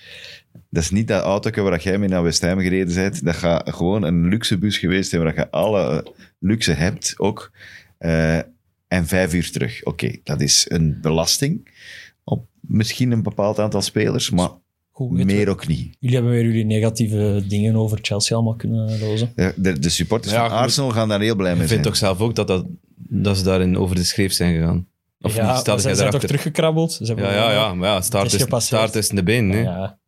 Dat is niet dat auto waar jij mee naar West Ham gereden bent. Dat gaat gewoon een luxe bus geweest zijn waar je alle luxe hebt ook. Eh, en vijf uur terug. Oké, dat is een belasting op misschien een bepaald aantal spelers, maar Goed, meer ook niet. Jullie hebben weer jullie negatieve dingen over Chelsea allemaal kunnen lozen. De, de, de supporters Ja, van. Arsenal gaan daar heel blij mee Ik zijn. vind toch zelf ook dat, dat, dat ze daarin over de schreef zijn gegaan. Of ja, ze zijn toch teruggekrabbeld? Ze hebben Ja, ja, ja, maar ja, staart, is staart is in de been. Hè. Ja.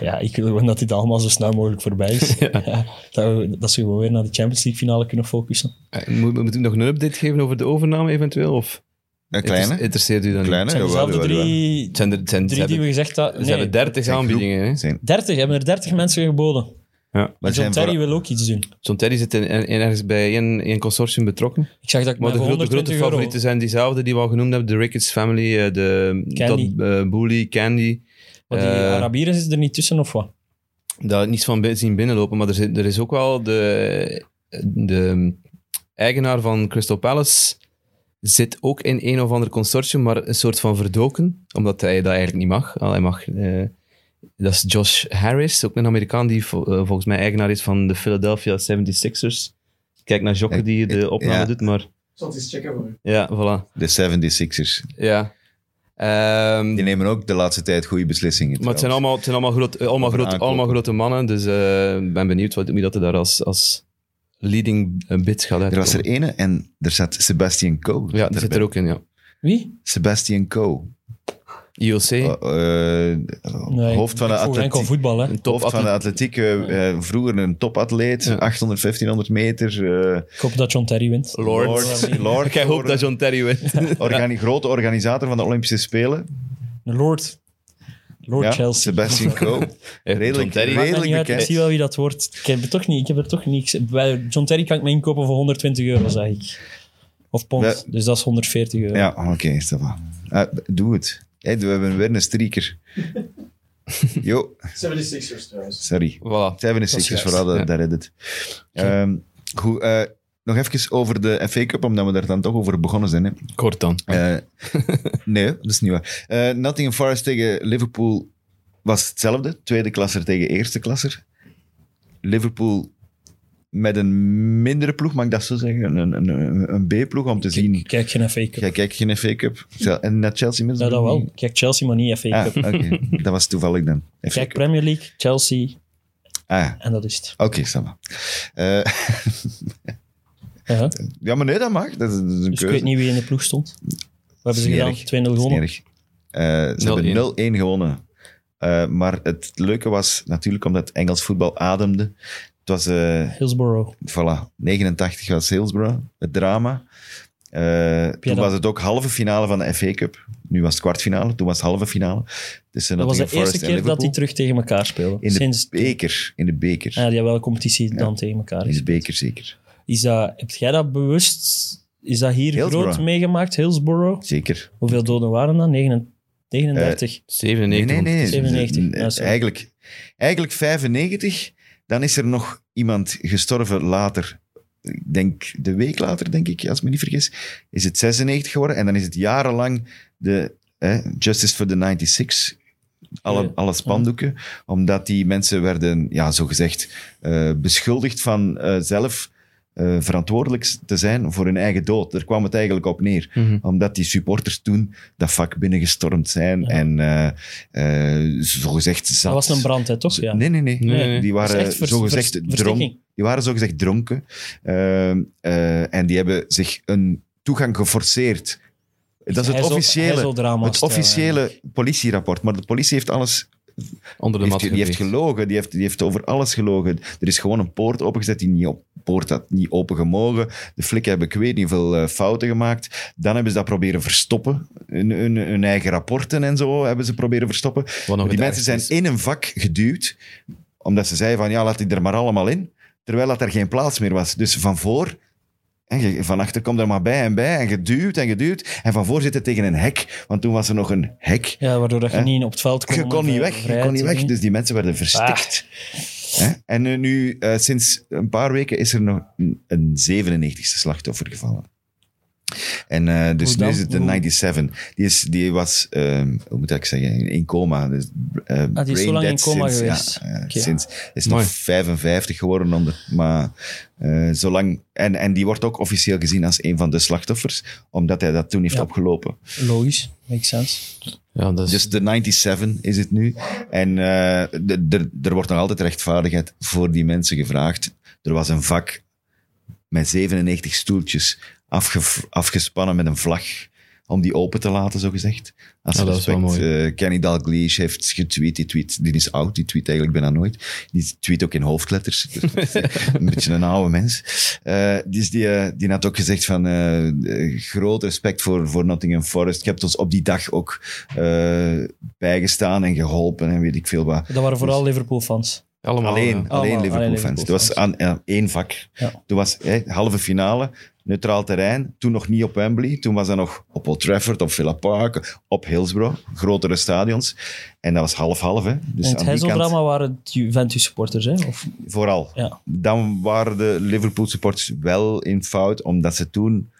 ja, ik wil gewoon dat dit allemaal zo snel mogelijk voorbij is. <laughs> Ja, dat, we, dat ze gewoon weer naar de Champions League finale kunnen focussen. Eh, Moet, moet ik nog een update geven over de overname eventueel? Of Een kleine? Inter- interesseert u dan Een kleine? Het zijn dezelfde jawel, jawel. drie? Zijn er, zijn, drie die hebben, we gezegd hadden. ze Nee, hebben 30 Zijn aanbiedingen. Hè? Zijn, 30 hebben er 30 mensen geboden. Ja. maar John Terry voor- wil ook iets doen. John Terry zit in, in- ergens bij een, een consortium betrokken. Ik zag dat ik Maar de grote, grote 120 euro... favorieten zijn diezelfde die we al genoemd hebben. De Ricketts Family, eh, de Candy. Todd eh, Boehly, Candy. Maar die Eh, Arabieren zitten er niet tussen, of wat? daar niets van zien binnenlopen. Maar er, zit, er is ook wel de, de eigenaar van Crystal Palace zit ook in een of ander consortium, maar een soort van verdoken, omdat hij dat eigenlijk niet mag. Al, Hij mag eh, dat is Josh Harris, ook een Amerikaan die vo- eh, volgens mij eigenaar is van de Philadelphia 76ers. Kijk naar Jokke die de opname Ja. doet, maar... zal het eens checken voor. Ja, voilà. De 76ers. Ja. Ehm, Die nemen ook de laatste tijd goede beslissingen. maar het zijn allemaal, het zijn allemaal, groot, allemaal grote mannen, dus eh, ik ben benieuwd wat, wie dat er daar als, als leading eh, bid gaat Er uitkomen. was er ene en er zat Sebastian Coe. Ja, die zit er ook in, ja. Wie? Sebastian Coe. IOC, Eh, eh, Nee, hoofd van de atletiek. voetbal, hè. Hoofd van de atletiek, eh, eh, vroeger een topatleet, Ja. 800, 1500 meter. eh, Ik hoop dat John Terry wint. Lord. Lord, Lord <laughs> Ik hoop dat John Terry wint. Organi- grote organisator van de Olympische Spelen. Lord. Lord Ja, Chelsea. Sebastian <laughs> Coe. Eh, Redelijk- John Terry. redelijk- bekend. Ik zie wel wie dat wordt. Ik heb er toch niet. Ik heb er toch niks. Bij John Terry kan ik me inkopen voor 120 euro, zeg ik. Of pond. We- Dus dat is 140 euro. Ja, oké, is dat wel. Ah, doe het. Hey, we hebben weer een streaker. <laughs> Jo, 76ers trouwens. sorry. Voilà. 76ers, juist. vooral, dat, Ja. dat redt het. Ehm, goed, eh, nog even over de FA Cup, omdat we daar dan toch over begonnen zijn. Hè. Kort dan. Eh, nee, dat is niet waar. Eh, Nottingham Forest tegen Liverpool was hetzelfde. Tweede klasser tegen eerste klasser. Liverpool met een mindere ploeg, mag ik dat zo zeggen? Een, een, een, een B-ploeg om te zien. Kijk geen FA Cup. Jij kijkt geen FA Cup. En naar Chelsea Ja, Middlesbrough dat wel. kijk Chelsea, maar niet FA Ah, Cup. oké. Dat was toevallig dan. FA kijk Cup. Premier League, Chelsea Ah, en dat is het. oké, okay, Eh <laughs> Ja, ja, maar nee, dat mag. Dat is, dat is een dus ik weet niet wie in de ploeg stond. Wat hebben ze gedaan? 2-0 Dat is gewonnen. Eh, ze 0-1. hebben 0-1 gewonnen. Eh, maar het leuke was natuurlijk omdat Engels voetbal ademde. Het was, eh, Hillsborough. voilà, 89 was Hillsborough, het drama. Eh, toen dat- was het ook halve finale van de FA Cup. Nu was het kwartfinale, toen was het halve finale. Tussen Dat was de eerste keer dat die terug tegen elkaar spelen. In de Sinds, beker, in de beker. ja, die hebben wel een competitie dan tegen elkaar. in de beker zeker. Is dat, heb jij dat bewust? Is dat hier Hillsborough. groot meegemaakt, Hillsborough? Zeker. Hoeveel doden waren dat? 39? 39. 97. Nee, nee, nee. 97, N- ja, sorry. eigenlijk, eigenlijk 95. Dan is er nog iemand gestorven later. Ik denk de week later, denk ik, als ik me niet vergis. Is het 96 geworden. En dan is het jarenlang de eh, Justice for the 96. Alle, alle spandoeken. Omdat die mensen werden, ja, zogezegd, eh beschuldigd van eh, zelf eh, verantwoordelijk te zijn voor hun eigen dood. Daar kwam het eigenlijk op neer Mhm. omdat die supporters toen dat vak binnengestormd zijn Ja. en eh eh zogezegd zat. Dat was een brand, hè, toch? Ja. Nee, nee, nee. Nee, nee. Die waren zogezegd dronken. Die waren zogezegd dronken. Ehm, en die hebben zich een toegang geforceerd. Dat is het officiële, het officiële politierapport. Maar de politie heeft alles Onder de die mat heeft, die heeft geveegd. gelogen, die heeft, die heeft over alles gelogen. Er is gewoon een poort opengezet die niet op, poort had niet open gemogen. De flikken hebben ik weet niet veel eh, fouten gemaakt. Dan hebben ze dat proberen verstoppen. Hun, hun, hun eigen rapporten en zo hebben ze proberen verstoppen. Die mensen zijn is. in een vak geduwd, omdat ze zeiden van ja, laat die er maar allemaal in. Terwijl dat er geen plaats meer was. Dus van voor... En van achter komt er maar bij en bij en geduwd en geduwd. En van voor zitten tegen een hek, want toen was er nog een hek. Ja, waardoor dat je Hè? niet op het veld kon. Je kon niet vrij- weg, je kon niet weg. Dus die mensen werden verstikt. Hè? En eh, nu, eh, sinds een paar weken, is er nog een, een 97ste slachtoffer gevallen. En eh, dus Hoe nu dan? is het de Hoe? 97. Die, is, die was, ehm, hoe moet ik zeggen, in coma. Dus, Ah, die is zo brain lang in dead coma sinds, geweest. Ja, eh, sinds, is Mooi. nog 55 geworden. Onder, maar eh, zolang, en, en die wordt ook officieel gezien als een van de slachtoffers, omdat hij dat toen heeft Ja. opgelopen. Logisch, makes sense. Ja, dat is... Dus de 97 is het nu. En eh, de- de- er wordt nog altijd rechtvaardigheid voor die mensen gevraagd. Er was een vak met 97 stoeltjes afge- afgespannen met een vlag om die open te laten, zogezegd. Als Ja, dat is wel respect. mooi. Eh, Kenny Dalglish heeft getweet. Die, tweet, die is oud, die tweet eigenlijk bijna nooit. Die tweet ook in hoofdletters. Dus is een beetje een oude mens. Eh, dus die, eh, die had ook gezegd van eh, eh, groot respect voor, voor Nottingham Forest. Je hebt ons op die dag ook eh, bijgestaan en geholpen en weet ik veel wat. Dat waren vooral Liverpool-fans. Allemaal, Alleen, ja. alleen Allemaal, Liverpool-fans. Er was aan, aan één vak. Ja. Toen was hè, halve finale, neutraal terrein. Toen nog niet op Wembley. Toen was dat nog op Old Trafford, op Villa Park, op Hillsborough. Grotere stadions. En dat was half-half. hè. Dus en het aan die kant waren het Juventus-supporters, hè? Of, vooral. ja. Dan waren de Liverpool-supporters wel in fout, omdat ze toen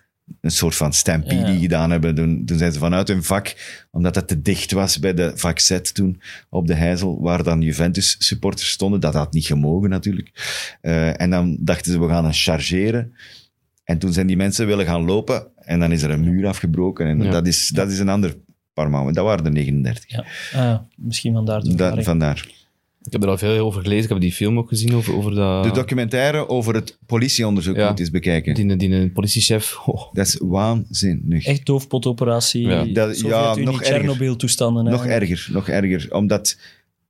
een soort van stampede Ja. gedaan hebben. Toen, toen zijn ze vanuit hun vak, omdat het te dicht was bij de vak Z toen op de Heizel, waar dan Juventus-supporters stonden. Dat had niet gemogen natuurlijk. Eh, en dan dachten ze, we gaan een chargeren. En toen zijn die mensen willen gaan lopen en dan is er een muur afgebroken. En Ja. dat, is, dat is een ander paar maanden. Dat waren de 39. ja. Ah, misschien vandaar de Da- verwarring. vandaar. Ik heb er al veel over gelezen. Ik heb die film ook gezien over, over dat... De documentaire over het politieonderzoek Ja. moet eens bekijken. Die, die, die politiechef. Oh, Dat is waanzinnig. Echt doofpotoperatie. Ja. Dat- ja, nog erger. Chernobyl-toestanden. Nog eigenlijk. erger, nog erger. Omdat,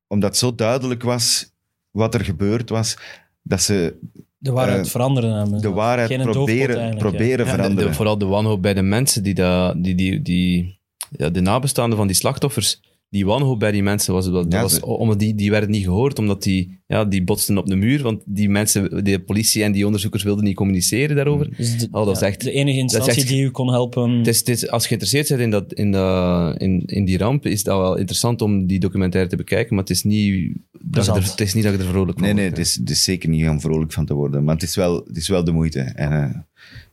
omdat zo duidelijk was wat er gebeurd was, dat ze De waarheid Eh, veranderen. de waarheid Geen proberen, proberen Ja, veranderen. de- vooral de wanhoop bij de mensen, die, dat, die, die, die, ja, de nabestaanden van die slachtoffers, die wanhoop bij die mensen, was, dat, Ja, was, omdat die, die werden niet gehoord, omdat die, ja, die botsten op de muur, want die mensen, de politie en die onderzoekers wilden niet communiceren daarover. Dus de, Oh, dat is echt- de enige instantie echt- die u kon helpen. Het is, het is- als je geïnteresseerd bent in, dat, in, dat, in, in die ramp, is dat wel interessant om die documentaire te bekijken, maar het is niet, dat je er, het is niet dat je er vrolijk van Nee, nee, het is, het is zeker niet om vrolijk van te worden. Maar het is wel, het is wel de moeite. En, eh,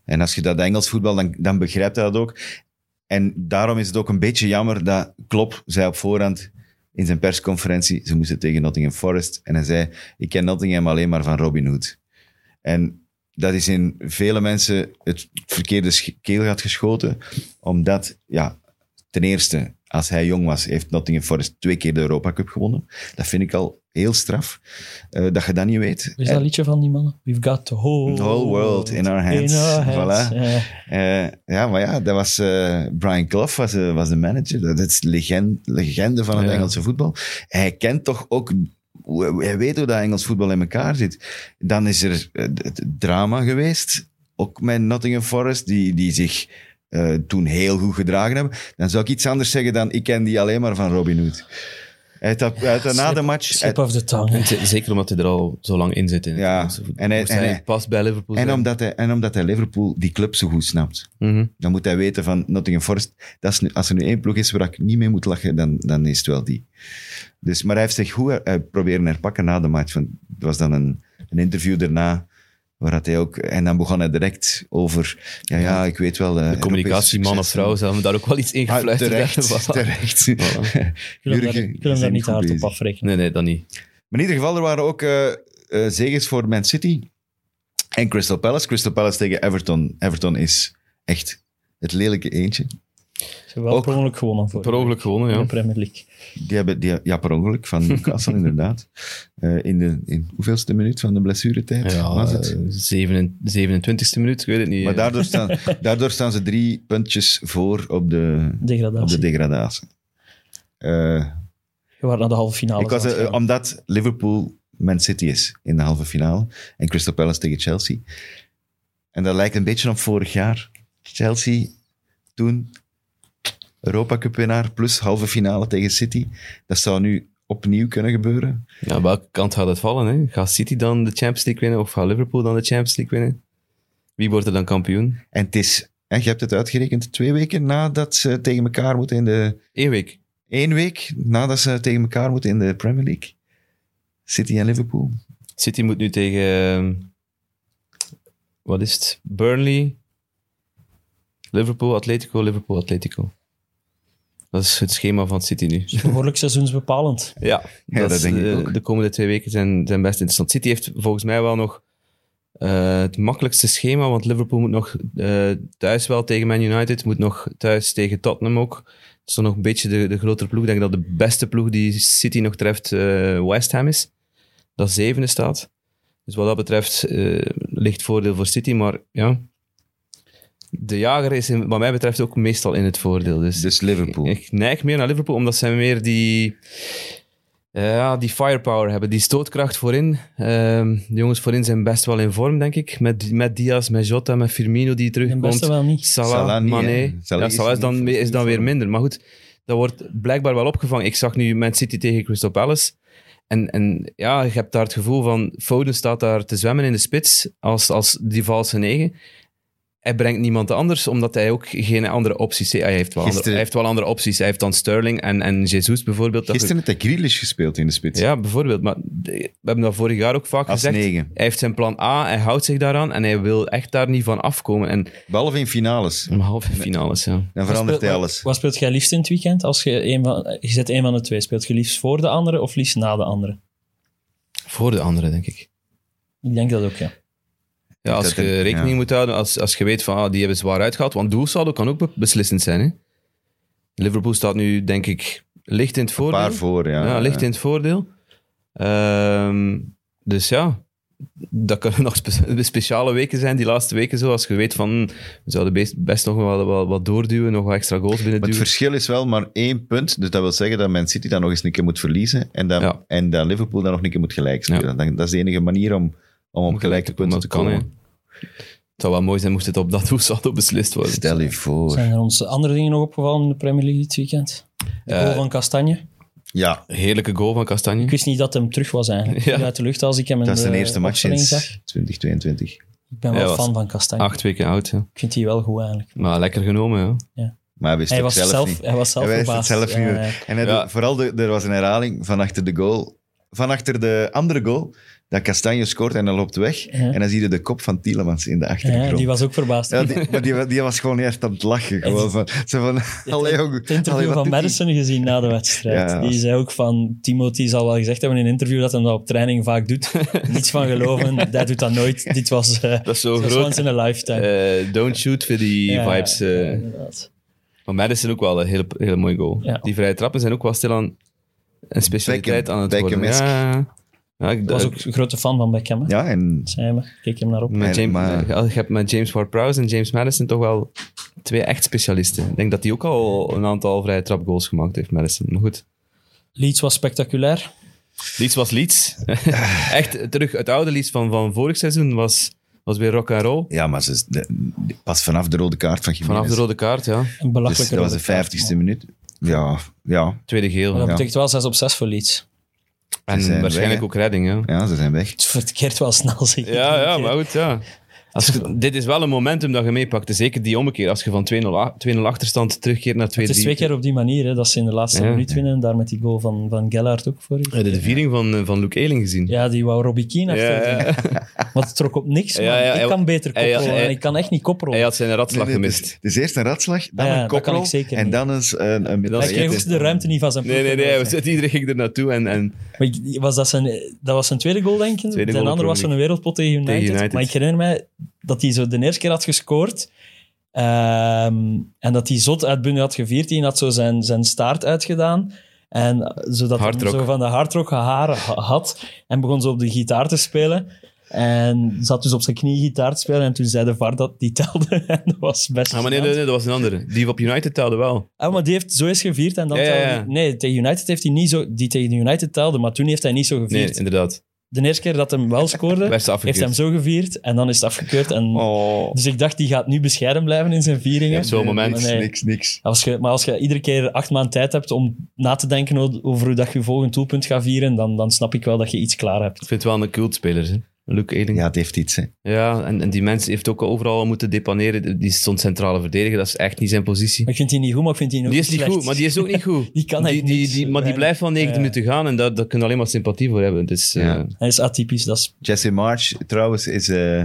en als je dat Engels voetbal, dan, dan begrijpt hij dat ook. En daarom is het ook een beetje jammer dat Klopp zei op voorhand in zijn persconferentie, ze moesten tegen Nottingham Forest, en hij zei, ik ken Nottingham alleen maar van Robin Hood. En dat is in vele mensen het verkeerde sch- keelgat geschoten, omdat, ja, ten eerste, als hij jong was, heeft Nottingham Forest twee keer de Europa Cup gewonnen. Dat vind ik al heel straf, eh, dat je dat niet weet. Is dat liedje van die mannen? We've got the whole, The whole world in our hands. Voilà. Ja. Eh, ja, maar ja, dat was eh, Brian Clough was, eh, was de manager. Dat is legende, legende van het Ja. Engelse voetbal. Hij kent toch ook, hij weet hoe dat Engels voetbal in elkaar zit. Dan is er eh, het drama geweest, ook met Nottingham Forest, die, die zich eh, toen heel goed gedragen hebben. Dan zou ik iets anders zeggen dan, ik ken die alleen maar van Robin Hood. Hij had, dat- hij dat na de match... Slip of the tongue. Zeker omdat hij er al zo lang in zit. In het Ja, en hij- en hij- past bij Liverpool En zijn. omdat, hij, en omdat hij Liverpool, die club, zo goed snapt. Mhm. Dan moet hij weten van Nottingham Forest, dat is nu, als er nu één ploeg is waar ik niet mee moet lachen, dan, dan is het wel die. Dus, maar hij heeft zich goed uh, proberen herpakken na de match. Want er was dan een, een interview daarna, waar had hij ook... En dan begon hij direct over, ja, ja, ik weet wel... eh, De communicatie man of vrouw, ze hebben daar ook wel iets in Ah, gefluisterd. <laughs> terecht, Voilà. terecht. <laughs> Ik wil hem daar, niet hard op afrekenen. Nee, nee, dat niet. Maar in ieder geval, er waren ook eh eh, zegens voor Man City en Crystal Palace. Crystal Palace tegen Everton. Everton is echt het lelijke eentje. Ze hebben wel Ook- per ongeluk gewonnen voor Per ongeluk gewonnen, in ja. de Premier League. Die hebben, die, ja, per ongeluk van Newcastle, <laughs> inderdaad. Eh, in de in hoeveelste minuut van de blessuretijd Ja, was het? eh, zeven- 27e minuut, ik weet het niet. maar eh. daardoor staan, <laughs> daardoor staan ze drie puntjes voor op de, op Degradatie. de degradatie. Eh, Je wordt naar de halve finale. ik was, eh, omdat Liverpool Man City is in de halve finale en Crystal Palace tegen Chelsea. En dat lijkt een beetje op vorig jaar. Chelsea toen Europa Cup winnaar plus halve finale tegen City. Dat zou nu opnieuw kunnen gebeuren. Ja, welke kant gaat het vallen? Hè? Gaat City dan de Champions League winnen of gaat Liverpool dan de Champions League winnen? Wie wordt er dan kampioen? En het is, en je hebt het uitgerekend, twee weken nadat ze tegen elkaar moeten in de... Eén week. één week nadat ze tegen elkaar moeten in de Premier League. City en Liverpool. City moet nu tegen... ehm, wat is het? Burnley, Liverpool, Atletico, Liverpool, Atletico. Dat is het schema van City nu. Behoorlijk seizoensbepalend. <laughs> Ja, dat is, denk ik eh, ook. De komende twee weken zijn, zijn best interessant. City heeft volgens mij wel nog eh, het makkelijkste schema, want Liverpool moet nog eh, thuis wel tegen Man United, moet nog thuis tegen Tottenham ook. Dat is dan nog een beetje de, de grotere ploeg. Ik denk dat de beste ploeg die City nog treft eh, West Ham is. Dat zevende staat. Dus wat dat betreft eh, ligt voordeel voor City, maar ja... De jager is in- wat mij betreft ook meestal in het voordeel. Dus Dus Liverpool. ik neig meer naar Liverpool, omdat zij meer die, ja, die firepower hebben, die stootkracht voorin. Ehm, de jongens voorin zijn best wel in vorm, denk ik. Met, met Diaz, met Jota, met Firmino die terugkomt. beste wel niet. Salah, Salah niet, Mané. Salah ja, Salah is dan, is dan weer minder. Maar goed, dat wordt blijkbaar wel opgevangen. Ik zag nu Man City tegen Crystal Palace. En, en ja, je hebt daar het gevoel van... Foden staat daar te zwemmen in de spits als, als die valse negen. Hij brengt niemand anders, omdat hij ook geen andere opties heeft. Hij heeft wel, andere, hij heeft wel andere opties. Hij heeft dan Sterling en, en Jesus bijvoorbeeld. Gisteren heeft hij Grealish gespeeld in de spits. ja, bijvoorbeeld. Maar we hebben dat vorig jaar ook vaak Als gezegd. negen. Hij heeft zijn plan A, hij houdt zich daaraan en hij wil echt daar niet van afkomen. En Behalve in finales. een halve finales, ja. Dan verandert hij alles. Wat speelt jij liefst in het weekend? Als je, een van, je zet een van de twee. Speelt je liefst voor de andere of liefst na de andere? Voor de anderen, denk ik. Ik denk dat ook, ja. Ja, als je rekening ja. moet houden, als, als je weet van ah, die hebben zwaar uitgehaald, want doelsaldo kan ook be- beslissend zijn. Hè? Liverpool staat nu, denk ik, licht in het Een voordeel. paar voor, ja. ja, licht in het voordeel. Ehm, dus ja, dat kunnen <laughs> nog spe- speciale weken zijn, die laatste weken zo. Als je weet van, we zouden best, best nog wel wat, wat doorduwen, nog wat extra goals binnen het verschil is wel maar één punt. Dus dat wil zeggen dat Man City dan nog eens een keer moet verliezen. En dat, Ja. en dat Liverpool dan nog een keer moet gelijk spelen. Dat is de enige manier om, om op gelijke punten te kan, komen. Het zou wel mooi zijn moest het op dat <laughs> doelsaldo beslist worden. Stel je voor. Zijn er ons andere dingen nog opgevallen in de Premier League dit weekend? De goal Eh, van Castanje. Ja, Heerlijke goal van Castanje. Ik wist niet dat hem terug was eigenlijk. Ja. Uit de lucht als ik hem in dat is de de eerste match sinds zag. 2022. Ik ben wel fan van Castanje. Acht weken oud, ja. Ik vind die wel goed eigenlijk. Maar lekker genomen, ja. Maar hij wist Hij het was zelf, zelf, niet. hij was zelf hij wist het zelf niet. Ja, ja. En hij Ja. doet- vooral, de, er was een herhaling van achter de goal. Van achter de andere goal. Dat Castanje scoort en dan loopt weg. En dan zie je de kop van Tielemans in de achtergrond. Ja, die was ook verbaasd. Ja, die, maar die, die was gewoon echt aan het lachen. Gewoon van, zo van, allee, jong, Het interview allee, van die? Madison gezien na de wedstrijd. Ja. Die zei ook van, Timothy zal wel gezegd hebben in een interview dat hij dat op training vaak doet. <laughs> Niets van geloven, hij doet dat nooit. Dit was, eh Dat is zo dat was groot. once in a lifetime. Eh, don't shoot voor die Ja, vibes. ja, eh. inderdaad. Maar Madison ook wel een hele, hele mooie goal. Ja. Die vrije trappen zijn ook wel stilaan een specialiteit Beckham- aan het worden. Ja, ik, was ook een grote fan van Beckham. hè. Ja, en me. Keek hem naar op. met James, maar- je hebt met James Ward-Prowse en James Madison toch wel twee echt specialisten. Ik denk dat hij ook al een aantal vrije trapgoals gemaakt heeft, Madison. Maar goed. Leeds was spectaculair. Leeds was Leeds. <laughs> echt terug, het oude Leeds van, van vorig seizoen was, was weer rock and roll. ja, maar ze, de- pas vanaf de rode kaart van Jiménez. Vanaf de rode kaart, ja. Een Dus belachelijke dat was de rode kaart, vijftigste minuut. Ja, ja, Tweede geel. Maar dat Ja. betekent wel 6 op 6 voor Leeds. En waarschijnlijk weg, ook redding, ja. ja, ze zijn weg. Het verkeert wel snel, zeg ik. Ja, ja, maar goed, ja. Als je- dit is wel een momentum dat je meepakt. Zeker die ommekeer. Als je van 2-0 a- 2-0 achterstand terugkeert naar 2-3. Het is twee keer op die manier, hè, dat ze in de laatste Ja. minuut winnen. Daar met die goal van, van Gellert ook voor. Heb je de viering van, eh, van Luke Eling gezien? Ja, die wou Robbie Keane achter. ja. <laughs> Want het trok op niks, ja, ik kan beter koprollen. hij- ik kan echt niet koprollen. Hij had zijn ratslag Nee, nee, gemist. Dus, dus eerst een ratslag, dan ja, een dat kan koprol ik zeker en dan eens een, een Dat hij kreeg ook de ruimte niet van zijn Nee, nee, nee. was- Iedereen ging er naartoe. En, en Maar was dat, zijn, dat was zijn tweede goal, denk ik. Tweede de goal andere was Premier zo'n wereldpot tegen United. Tegen United. Maar ik herinner mij dat hij zo de eerste keer had gescoord. Ehm, en dat hij zot uitbundig had gevierd. Hij had zo zijn, zijn staart uitgedaan. En zodat hij zo van de hardrock haren ha- had. En begon zo op de gitaar te spelen. En zat dus op zijn knie gitaar te spelen. En toen zei de VAR dat die telde. <laughs> En dat was best Ah, maar nee, nee, nee, dat was een andere. Die op United telde wel. Ah, maar die heeft zo eens gevierd. En dan Ja, telde ja. Nee, tegen United heeft hij niet zo... Die tegen United telde, maar toen heeft hij niet zo Nee, gevierd. inderdaad. De eerste keer dat hem wel scoorde, <laughs> heeft hem zo gevierd en dan is het afgekeurd. En, Oh, Dus ik dacht, die gaat nu bescheiden blijven in zijn vieringen. Ja, zo'n moment. Nee. niks, niks. Als je, maar als je iedere keer acht maanden tijd hebt om na te denken over hoe dat je je volgend doelpunt gaat vieren, dan, dan snap ik wel dat je iets klaar hebt. Ik vind het wel een cultspeler, hè. Luke Eling. Ja, het heeft iets, hè. Ja, en, en die mens heeft ook overal moeten depaneren. Die stond centrale verdediger, dat is echt niet zijn positie. Maar ik vind die niet goed, maar ik vind die ook Die is niet slecht. goed, maar die is ook niet goed. <laughs> Die kan die, die, die, Maar die weinig. blijft wel 90 Ja. minuten gaan en daar, daar kun je alleen maar sympathie voor hebben. Dus, eh, Ja. Hij is atypisch, dat is... Jesse March, trouwens, is, eh,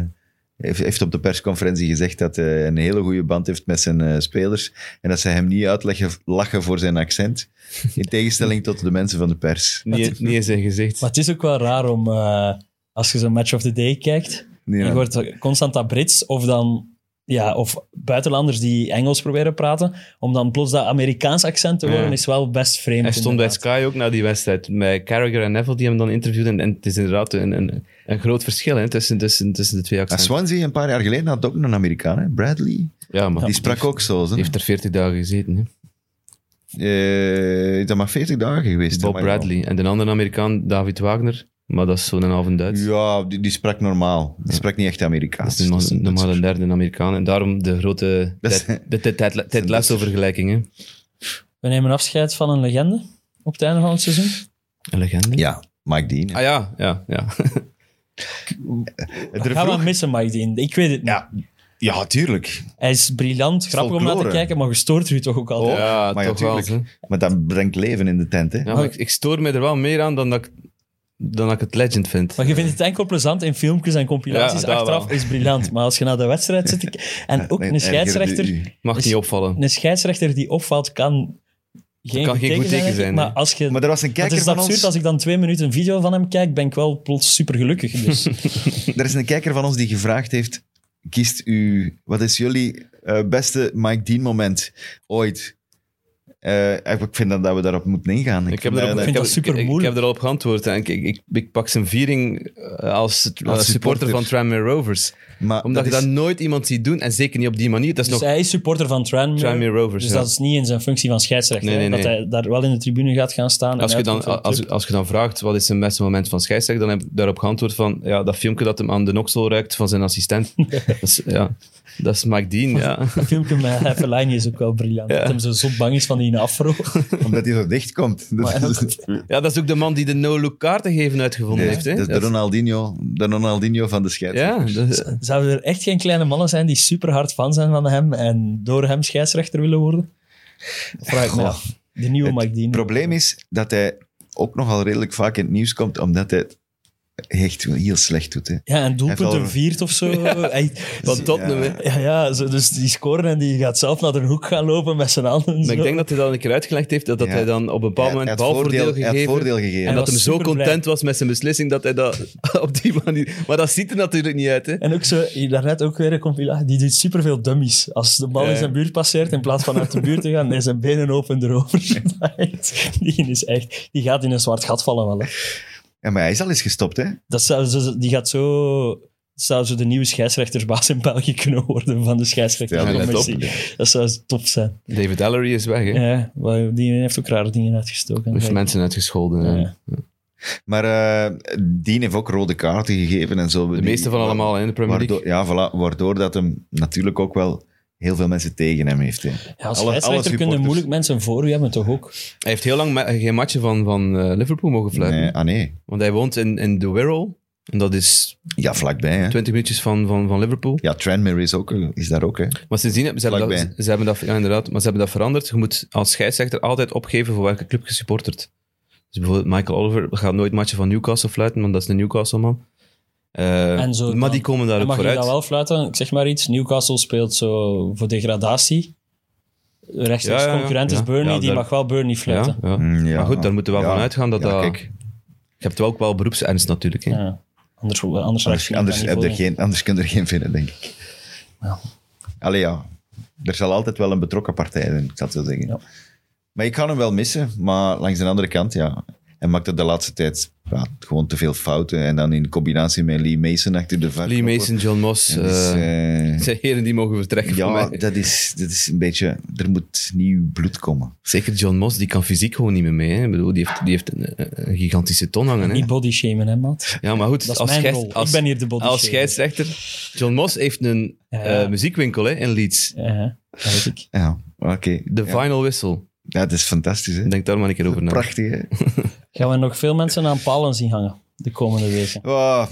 heeft, heeft op de persconferentie gezegd dat hij een hele goede band heeft met zijn eh, spelers en dat ze hem niet uitleggen lachen voor zijn accent, in tegenstelling tot de mensen van de pers. niet, niet in zijn gezicht. Maar het is ook wel raar om, eh, als je zo'n match of the day kijkt, Nee, Je ja. hoort constant dat Brits of dan ja, of buitenlanders die Engels proberen praten, om dan plots dat Amerikaans accent te horen, Ja. is wel best vreemd. Hij stond bij. Sky ook na die wedstrijd, met Carragher en Neville, die hem dan interviewden. En het is inderdaad een, een, een groot verschil hè, tussen, tussen, tussen de twee accenten. Swansea, een paar jaar geleden, had ook een Amerikaan, hè? Bradley. Ja, maar Die sprak ook zo. die Hè? heeft er 40 dagen gezeten. Hè. Eh, is dat maar 40 dagen geweest? Bob ja. Bradley. En de andere Amerikaan, David Wagner. Maar dat is zo'n halve Duits. Ja, die, die sprak normaal. Die sprak niet echt Dat Amerikaans. is normaal, Dat is een normaal een Duitser. derde Amerikaan. En daarom de grote tijd- Lasso-vergelijking. We nemen afscheid van een legende op het einde van het seizoen. Een legende. Ja, Mike Dean. Ah ja, ja, ja. <laughs> Er Gaan we missen, Mike Dean? Ik weet het niet. Ja, ja, tuurlijk. Hij is briljant, grappig om naar te kijken, maar gestoord u toch ook altijd. Oh, ja, maar ja, wel. Maar dat brengt leven in de tent, hè? Ja, maar ik, ik stoor me er wel meer aan dan dat ik, dan dat ik het legend vind. Maar je vindt het enkel plezant in filmpjes en compilaties Ja, achteraf, wel. is briljant. Maar als je naar de wedstrijd zit... ik- En ook Nee, een scheidsrechter... u. Mag is- niet opvallen. Een scheidsrechter die opvalt, kan geen, kan geen goed teken zijn, Maar als je... Maar er was een Het is van absurd, ons... als ik dan twee minuten een video van hem kijk, ben ik wel plots super gelukkig. Dus. <laughs> Er is een kijker van ons die gevraagd heeft... Kiest u... Wat is jullie eh, beste Mike Dean moment ooit? Eh, ik vind dat, dat we daarop moeten ingaan. Ik heb, vind erop, dat- ik, vind heb, dat super ik- ik moeilijk. heb erop geantwoord. En ik, ik, ik, ik pak zijn viering eh, als, als supporter supporter. van Tranmere Rovers. Maar Omdat je dat dat is- nooit iemand ziet doen. En zeker niet op die manier. Dat is Dus nog hij is supporter van Tranmere. Tranmere Rovers. Dus ja. dat is niet in zijn functie van scheidsrechter. Nee, nee, hè, Dat hij daar wel in de tribune gaat gaan staan. Als en je, dan, als, als je dan vraagt wat is zijn beste moment van scheidsrechter, dan heb ik daarop geantwoord van ja, dat filmpje dat hem aan de noksel ruikt van zijn assistent. <laughs> dat, is, ja, dat is Mike Dean, ja. <laughs> Dat filmpje met <laughs> Fellaini is ook wel briljant. Dat hem zo bang is van die afro. Omdat hij zo dicht komt. Dat, Ja, dat is ook de man die de no-look kaarten geven uitgevonden Nee, heeft. Hè? dat is de Dat Ronaldinho, de Ronaldinho van de ja, scheidsrechters. dat- Zouden er echt geen kleine mannen zijn die super hard fan zijn van hem en door hem scheidsrechter willen worden? Dat vraag ik me af. De nieuwe Mike Dean. Het probleem is dat hij ook nogal redelijk vaak in het nieuws komt, omdat hij echt heel slecht doet. Hè. Ja, en Hij doelpunten al- viert of zo. <laughs> Hij- Van Tottenham, hè. ja, ja zo, dus die scoren en die gaat zelf naar de hoek gaan lopen met zijn handen. en Maar ik denk dat hij dat een keer uitgelegd heeft, dat, dat Ja. hij dan op een bepaald Hij- moment hij balvoordeel voordeel, hij gegeven. voordeel gegeven. En Hij dat hij zo content was met zijn beslissing dat hij dat <laughs> op die manier... Maar dat ziet er natuurlijk niet uit, hè. En ook zo, daarnet ook weer een compilatie, die doet superveel dummies. Als de bal Ja. in zijn buurt passeert, in plaats van uit de buurt te gaan, nee, zijn benen open erover. <laughs> die, is echt, die gaat in een zwart gat vallen wel. Hè. Ja, maar hij is al eens gestopt, hè? Dat zou, zo- die gaat zo... Zou zo de nieuwe scheidsrechtersbaas in België kunnen worden van de scheidsrechterscommissie. let dat zou tof zijn. David Ellery is weg, hè. Ja, maar die heeft ook rare dingen uitgestoken. Heeft mensen uitgescholden. Ja. Maar eh Dien heeft ook rode kaarten gegeven en zo. De meeste van allemaal hè, in de Premier League. Waardoor, ja, voilà, waardoor dat hem natuurlijk ook wel heel veel mensen tegen hem heeft. Hè. Ja, als Alle- scheidsrechter kunnen moeilijk mensen voor u hebben, toch ook? Hij heeft heel lang ma- geen matchen van, van eh, Liverpool mogen fluiten. Nee, ah nee. Want hij woont in, in de Wirral. En dat is Ja, vlakbij. Hè. 20 minuutjes van, van, van Liverpool. Ja, Tranmere is, ook, is daar ook. Hè. Maar sindsdien hebben ze hebben dat, ze hebben dat, ja, inderdaad, maar ze hebben dat veranderd. Je moet als scheidsrechter altijd opgeven voor welke club je supportert. Dus bijvoorbeeld Michael Oliver gaat nooit matchen van Newcastle fluiten, want dat is een Newcastle-man. Eh, En zo maar dan- die komen daar ook mag je vooruit. dat wel fluiten? Ik zeg maar iets. Newcastle speelt zo voor degradatie. Rechtstreeks Ja, ja, ja. concurrent is Burnley, ja, die daar- mag wel Burnley fluiten. Ja, ja. Mm, ja. Maar goed, daar moeten we wel Ja. van uitgaan dat Ja, dat... kijk, Je hebt wel ook wel beroepsernst natuurlijk. Hè. Ja. Anders, anders, anders, heb niveau, geen, anders kun je er geen vinden, denk ik. Ja. Allee, ja. Er zal altijd wel een betrokken partij zijn, ik zal het zo zeggen. Ja. Maar ik ga hem wel missen. Maar langs de andere kant, ja... Hij maakte de laatste tijd ja, gewoon te veel fouten. En dan in combinatie met Lee Mason achter de VAR. Lee Mason, John Moss, eh, <laughs> zijn heren die mogen vertrekken van ja, mij. dat is, dat is een beetje... Er moet nieuw bloed komen. Zeker John Moss, die kan fysiek gewoon niet meer mee. Hè. Ik bedoel, die heeft, die heeft een, een gigantische ton hangen. hè. Niet body shamen, hè, maat? Ja, maar goed, Dat is als, mijn scheids- rol. als, ik ben hier de body als shamer. scheidsrechter... John Moss heeft een Ja, eh, muziekwinkel hè, in Leeds. Ja, dat weet ik. Ja, oké. De ja. Final Whistle. Ja, dat is fantastisch, hè? Denk daar maar een keer over na. Prachtig, hè? <laughs> Gaan we nog veel mensen aan palen zien hangen de komende weken? Oh,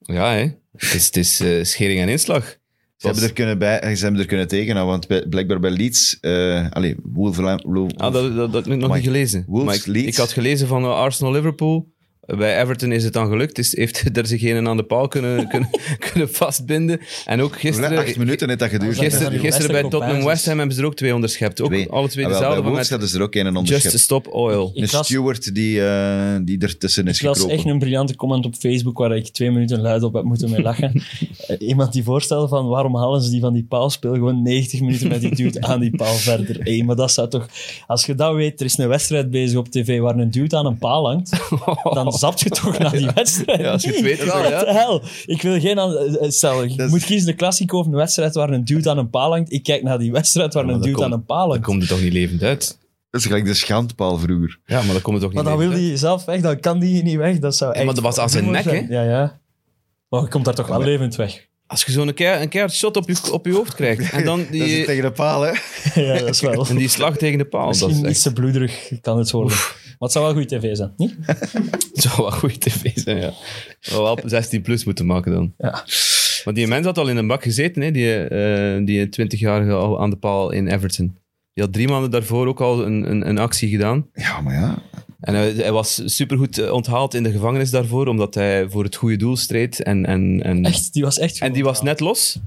Ja, hè. Het is, het is eh, schering en inslag. Ze hebben, er kunnen bij, ze hebben er kunnen tegenhouden, want bij, blijkbaar bij Leeds... eh allee, Wolverham- Wolf- Ah, dat, dat, dat heb ik nog niet gelezen. Wolves, maar ik, Leeds. ik had gelezen van eh, Arsenal-Liverpool. Bij Everton is het dan gelukt. Is, heeft <laughs> er zich een aan de paal kunnen, <laughs> kunnen, kunnen vastbinden. En ook gisteren... Acht minuten heeft dat geduurd. Gisteren- Gisteren, bij Tottenham. West Ham hebben ze er ook twee onderschept. Ook Twee. alle twee Ah, dezelfde. bij Wolves hadden ze er ook een Just onderschept. Stop Oil. Ik Een las- steward die, eh die ertussen is Ik las gekropen. echt een briljante comment op Facebook waar ik twee minuten luid op heb moeten mee lachen. <laughs> Eh, Iemand die voorstelde van waarom halen ze die van die paal speel gewoon 90 minuten met die dude aan die paal verder. Hey, maar dat zou toch... Als je dat weet, er is een wedstrijd bezig op tv waar een dude aan een paal hangt, dan zapt je toch naar die wedstrijd. Ja, als je het weet wel, ja. hell? Ik wil geen... eh, Stel, je moet kiezen de klassico of een wedstrijd waar een dude aan een paal hangt. Ik kijk naar die wedstrijd waar maar een dude aan een paal Dan hangt. komt het toch niet levend uit? Dat is gelijk de schandpaal vroeger. Ja, maar dan komt het toch Maar niet dan wil hij zelf weg, dan kan die niet weg. Dat zou Ja, maar echt dat was aan zijn nek, zijn. Ja, ja. Maar je komt daar toch wel maar- levend weg. Als je zo'n keer, een keer shot op je, op je hoofd krijgt en dan <laughs> Dat is die, tegen de paal, hè? <laughs> Ja, dat is wel. en die slag tegen de paal, dat is Misschien echt, iets te bloederig kan het worden. Maar het zou wel goede tv zijn, niet? <laughs> het zou wel goede tv zijn, ja. Wel op 16 plus moeten maken dan. Ja. Maar die mens had al in een bak gezeten, hè, die, eh die 20-jarige al aan de paal in Everton. Die had drie maanden daarvoor ook al een, een, een actie gedaan. Ja, maar ja. En hij, hij was supergoed eh, onthaald in de gevangenis daarvoor, omdat hij voor het goede doel streed. En, en, en, Echt, die was echt en die goed. was net los.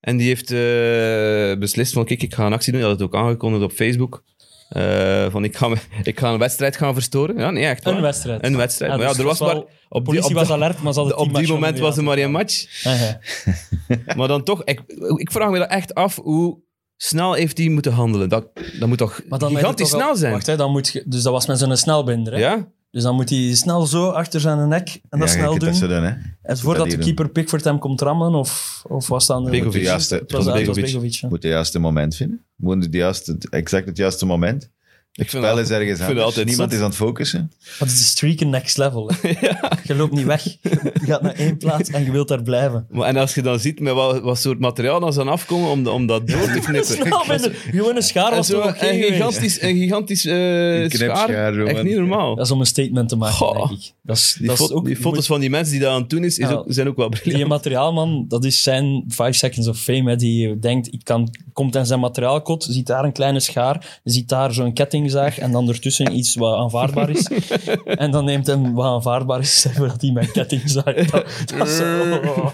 En die heeft eh, beslist van, kijk, ik ga een actie doen. Hij had het ook aangekondigd op Facebook. Eh, van, ik ga, me- <laughs> ik ga een wedstrijd gaan verstoren. Ja, nee, echt waar. Een wedstrijd. Een wedstrijd. Ja, maar ja, dus er was maar... Op die, politie op was alert, maar ze hadden op die moment was er maar een match. Ja. <laughs> Maar dan toch, ik, ik vraag me dat echt af, hoe snel heeft hij moeten handelen? Dat, dat moet toch Maar dan gigantisch toch snel zijn? Wacht, hè, dan moet je, dus dat was met zo'n snelbinder. Hè? Ja? Dus dan moet hij snel zo achter zijn nek en dat ja, snel doen. Dat zo doen, hè? en voordat dat de keeper Pickford hem komt rammen, of, of was een- Begovic. Het juiste- Het was, het was het was Begovic. Begovic, ja. moet het juiste moment vinden. Moet het juiste, exact het juiste moment. Ik vind Spel dat- is ergens het anders. altijd Niemand zot. is aan het focussen. Dat is de streaken next level. <laughs> Je loopt niet weg. Je gaat naar één plaats en je wilt daar blijven. Maar, en als je dan ziet met wat, wat soort materiaal dan ze aan afkomen om, om dat door te <laughs> knippen. Gewoon een schaar was zo oké een gigantisch, een gigantisch eh, Een knipschaar, schaar. Echt niet normaal. Dat is om een statement te maken, Goh. denk ik. Dat is, Die, dat is fo- ook, die foto's van die mensen die dat aan het doen is, is Ja. ook, zijn ook wel Die briljant. materiaalman, dat is zijn 5 seconds of fame. Hè, die denkt, ik kan, komt in zijn materiaalkot, ziet daar een kleine schaar, ziet daar zo'n ketting kettingzaag en dan ertussen iets wat aanvaardbaar is. <laughs> en dan neemt hem wat aanvaardbaar is, <laughs> zeggen we dat hij mijn kettingzaag... Dat, dat is zo- oh,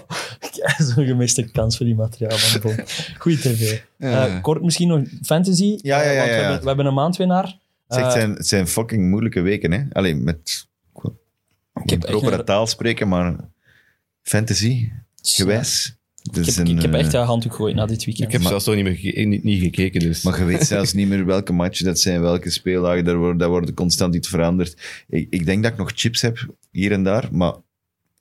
<laughs> zo'n gemiste kans voor die materiaal van Bon. Goeie tv. Eh, kort misschien nog fantasy. Ja, ja, ja, Eh, want ja, We, ja. hebben, we hebben een maandwinnaar. Zeg, het, Eh, zijn, het zijn fucking moeilijke weken, hè? Alleen met... Ik heb propere een- taal spreken, maar fantasy, gewijs. Ik Dus heb, een, ik heb eh, echt een handdoek gegooid na dit weekend. Ik heb zelfs nog niet, meer ge- niet, niet gekeken, dus... Maar je weet zelfs niet meer welke matchen dat zijn, welke speeldagen. Daar wordt, daar wordt constant iets veranderd. Ik, ik denk dat ik nog chips heb, hier en daar, maar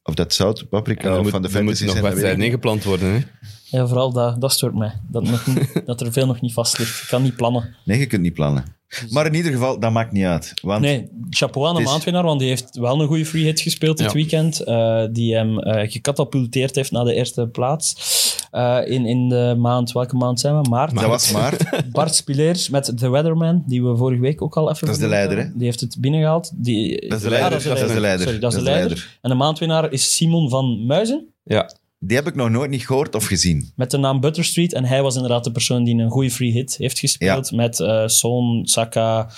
of dat zout, paprika of moet- van de fantasy moeten nog wedstrijden niet. ingepland worden, hè. Ja, vooral dat, dat stoort mij. Dat, nog <laughs> dat er veel nog niet vast ligt. Ik kan niet plannen. Nee, je kunt niet plannen. Maar in ieder geval, dat maakt niet uit. Want Nee, chapeau aan de is- maandwinnaar, want die heeft wel een goede free hit gespeeld dit Ja. weekend. eh, die hem eh, gecatapulteerd heeft naar de eerste plaats. Eh, in, in de maand, welke maand zijn we? Maart. dat was maart. <laughs> Bart Spileers met The Weatherman, die we vorige week ook al even... Dat is de leider, hebben. Die heeft het binnengehaald. Die, Dat is de Ja, leider. dat is de leider. Sorry, dat is de leider. En de maandwinnaar is Simon van Muizen. Ja. Die heb ik nog nooit niet gehoord of gezien. Met de naam Butter Street. En hij was inderdaad de persoon die een goede free hit heeft gespeeld. Met eh Son, Saka,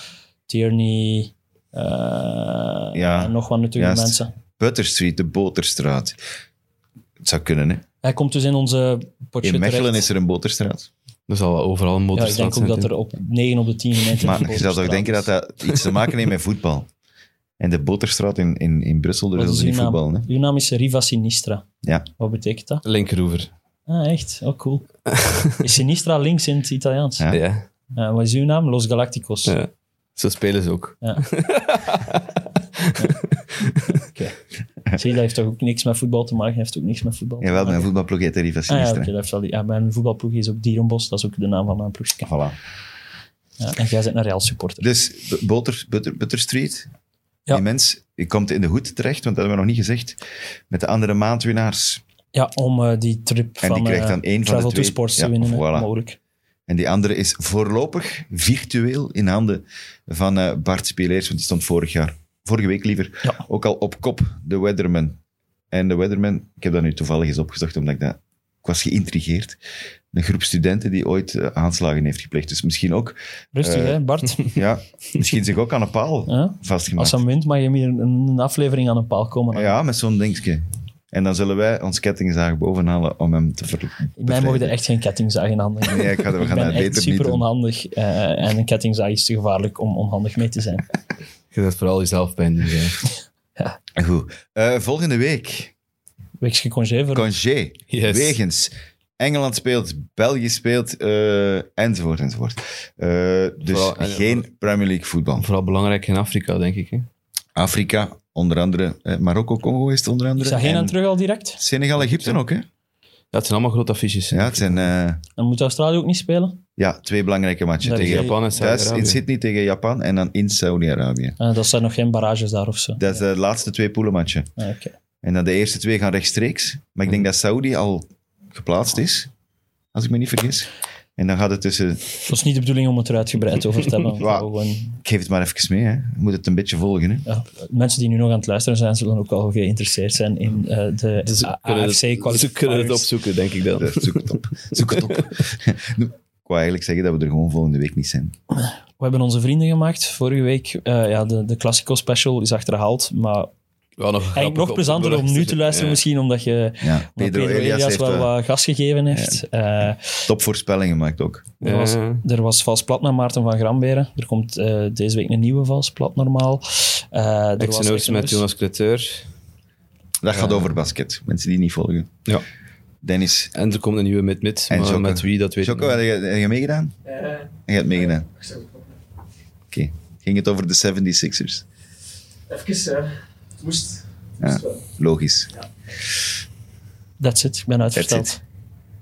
Tierney. eh, Ja, en nog wat natuurlijk juist. mensen. Butter Street, de Boterstraat. Het zou kunnen, hè? Hij komt dus in onze potje In Mechelen terecht. is er een Boterstraat. Er zal wel overal een Ja, ik motorstraat denk ook zijn. dat er op 9 op de 10 gemeenten Maar je zou toch Boterstraat denken dat dat iets te maken heeft met voetbal. En de Boterstraat in, in, in Brussel, daar zullen is ze niet uw naam? voetballen. Hè? Uw naam is Riva Sinistra. Ja. Wat betekent dat? Linkeroever. Ah, echt? Oh, cool. <laughs> is Sinistra links in het Italiaans? Ja. Ja. Eh, wat is uw naam? Los Galacticos. ja. Zo spelen ze ook. <laughs> Zie, dat heeft toch ook niks met voetbal te maken? heeft ook niks met voetbal te Jawel, mijn voetbalploeg heet Riva Ah, ja, Sinistra. oké, dat heeft wel die- ja, mijn voetbalploeg is ook Dierenbos. Dat is ook de naam van mijn ploeg. Voilà. Ja, en jij bent een Real supporter. Dus B- Boter, Butter, Butter Street, Ja. die mens, komt in de hoed terecht, want dat hebben we nog niet gezegd, met de andere maandwinnaars. Ja, om eh, die trip En van die krijgt eh, dan één van Travel de to twee. Sports Ja, te winnen. voilà. Mogelijk. En die andere is voorlopig virtueel in handen van eh, Bart Spieleers, want die stond vorig jaar, vorige week liever, Ja. ook al op kop, de Weatherman. En de Weatherman, ik heb dat nu toevallig eens opgezocht, omdat ik dat... Ik was geïntrigeerd. Een groep studenten die ooit eh, aanslagen heeft gepleegd. Dus misschien ook, Rustig, Eh, hè, Bart. <laughs> ja, misschien zich ook aan een paal Ja? vastgemaakt. Als hij wint, mag je hier een, aflevering aan een paal komen. Ja, met zo'n dingetje. En dan zullen wij ons kettingzaag bovenhalen om hem te ver... Mij mogen er echt geen kettingzaag in handen nemen. Nee, ik ga, we Ik gaan ben echt beter niet super onhandig. eh, en een kettingzaag is te gevaarlijk om onhandig mee te zijn. <laughs> Je zet vooral jezelf pijn. <laughs> Ja. Goed. Eh, volgende week, Weekje congé voor... congé, Yes. wegens Engeland speelt, België speelt, eh, enzovoort, enzovoort. Eh, dus Vooral- en- geen Premier League voetbal. Vooral belangrijk in Afrika, denk ik. Hè. Afrika, onder andere, eh, Marokko, Congo is het onder andere. Is dat geen En aan terug al direct? Senegal, Egypte ook, hè? Ja, het zijn allemaal grote affiches. hè. Ja, het zijn eh, Dan moet Australië ook niet spelen. ja, twee belangrijke matchen. Dat Tegen Japan en thuis in Saudi-Arabië. Sydney tegen Japan en dan in Saudi-Arabië. Eh, dat zijn nog geen barrages daar of zo. Dat is de laatste twee poelenmatchen. Ah, oké. En dan de eerste twee gaan rechtstreeks. Maar ik denk dat Saudi al geplaatst is, als ik me niet vergis. En dan gaat het tussen... Het was niet de bedoeling om het er uitgebreid over te hebben. Ja. Gewoon, Ik geef het maar even mee, hè. Je moet het een beetje volgen, hè. ja, mensen die nu nog aan het luisteren zijn, zullen ook wel geïnteresseerd zijn in eh, de Dus ze A- kunnen AFC het, ze kunnen het qualifiers. opzoeken, denk ik dan. Eh, Zoek het op. <laughs> Zoek het op. <laughs> ik wou eigenlijk zeggen dat we er gewoon volgende week niet zijn. We hebben onze vrienden gemaakt. Vorige week, eh, ja, de, de Classico special is achterhaald. Maar Wel nog eigenlijk nog om plezanter te om nu te luisteren Ja. misschien, omdat je Ja, omdat Pedro, Elias, heeft wel wat gas gegeven heeft. Eh, topvoorspellingen gemaakt ook. er, was, Ja. er was vals plat naar Maarten van Gramberen. Er komt eh, deze week een nieuwe vals plat normaal. Eh er was met Jonas Creteur. Dat gaat over basket. Mensen die niet volgen. Ja. Dennis. En er komt een nieuwe met Mit. En Maar met wie, dat weet ik heb je, heb je meegedaan? Eh, Je hebt meegedaan. Oké. Ging het over de 76ers? Even, eh, moest. Ja. Logisch. That's it, ik ben uitverteld. it.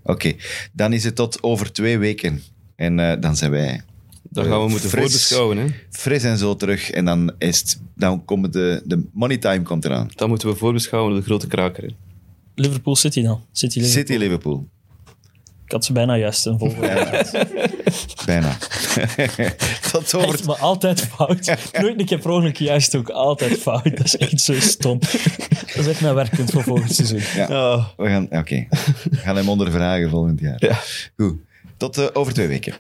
Oké. Dan is het tot over twee weken. En eh, dan zijn wij Dat gaan we moeten Fris. voorbeschouwen. Hè. fris en zo terug. En dan, is het, dan komt de, de money time komt eraan. Dat moeten we voorbeschouwen, de grote kraker. Liverpool City dan. City Liverpool. City Liverpool. Ik had ze bijna juist een volgende. <laughs> Bijna. <laughs> tot over Echt, maar altijd fout. Nooit een keer per ongeluk juist ook. Altijd fout. Dat is echt zo stom. Dat is echt mijn werkpunt voor volgend seizoen. Ja. We gaan, oké. We gaan hem ondervragen volgend jaar. Ja. Goed. Tot eh, over twee weken.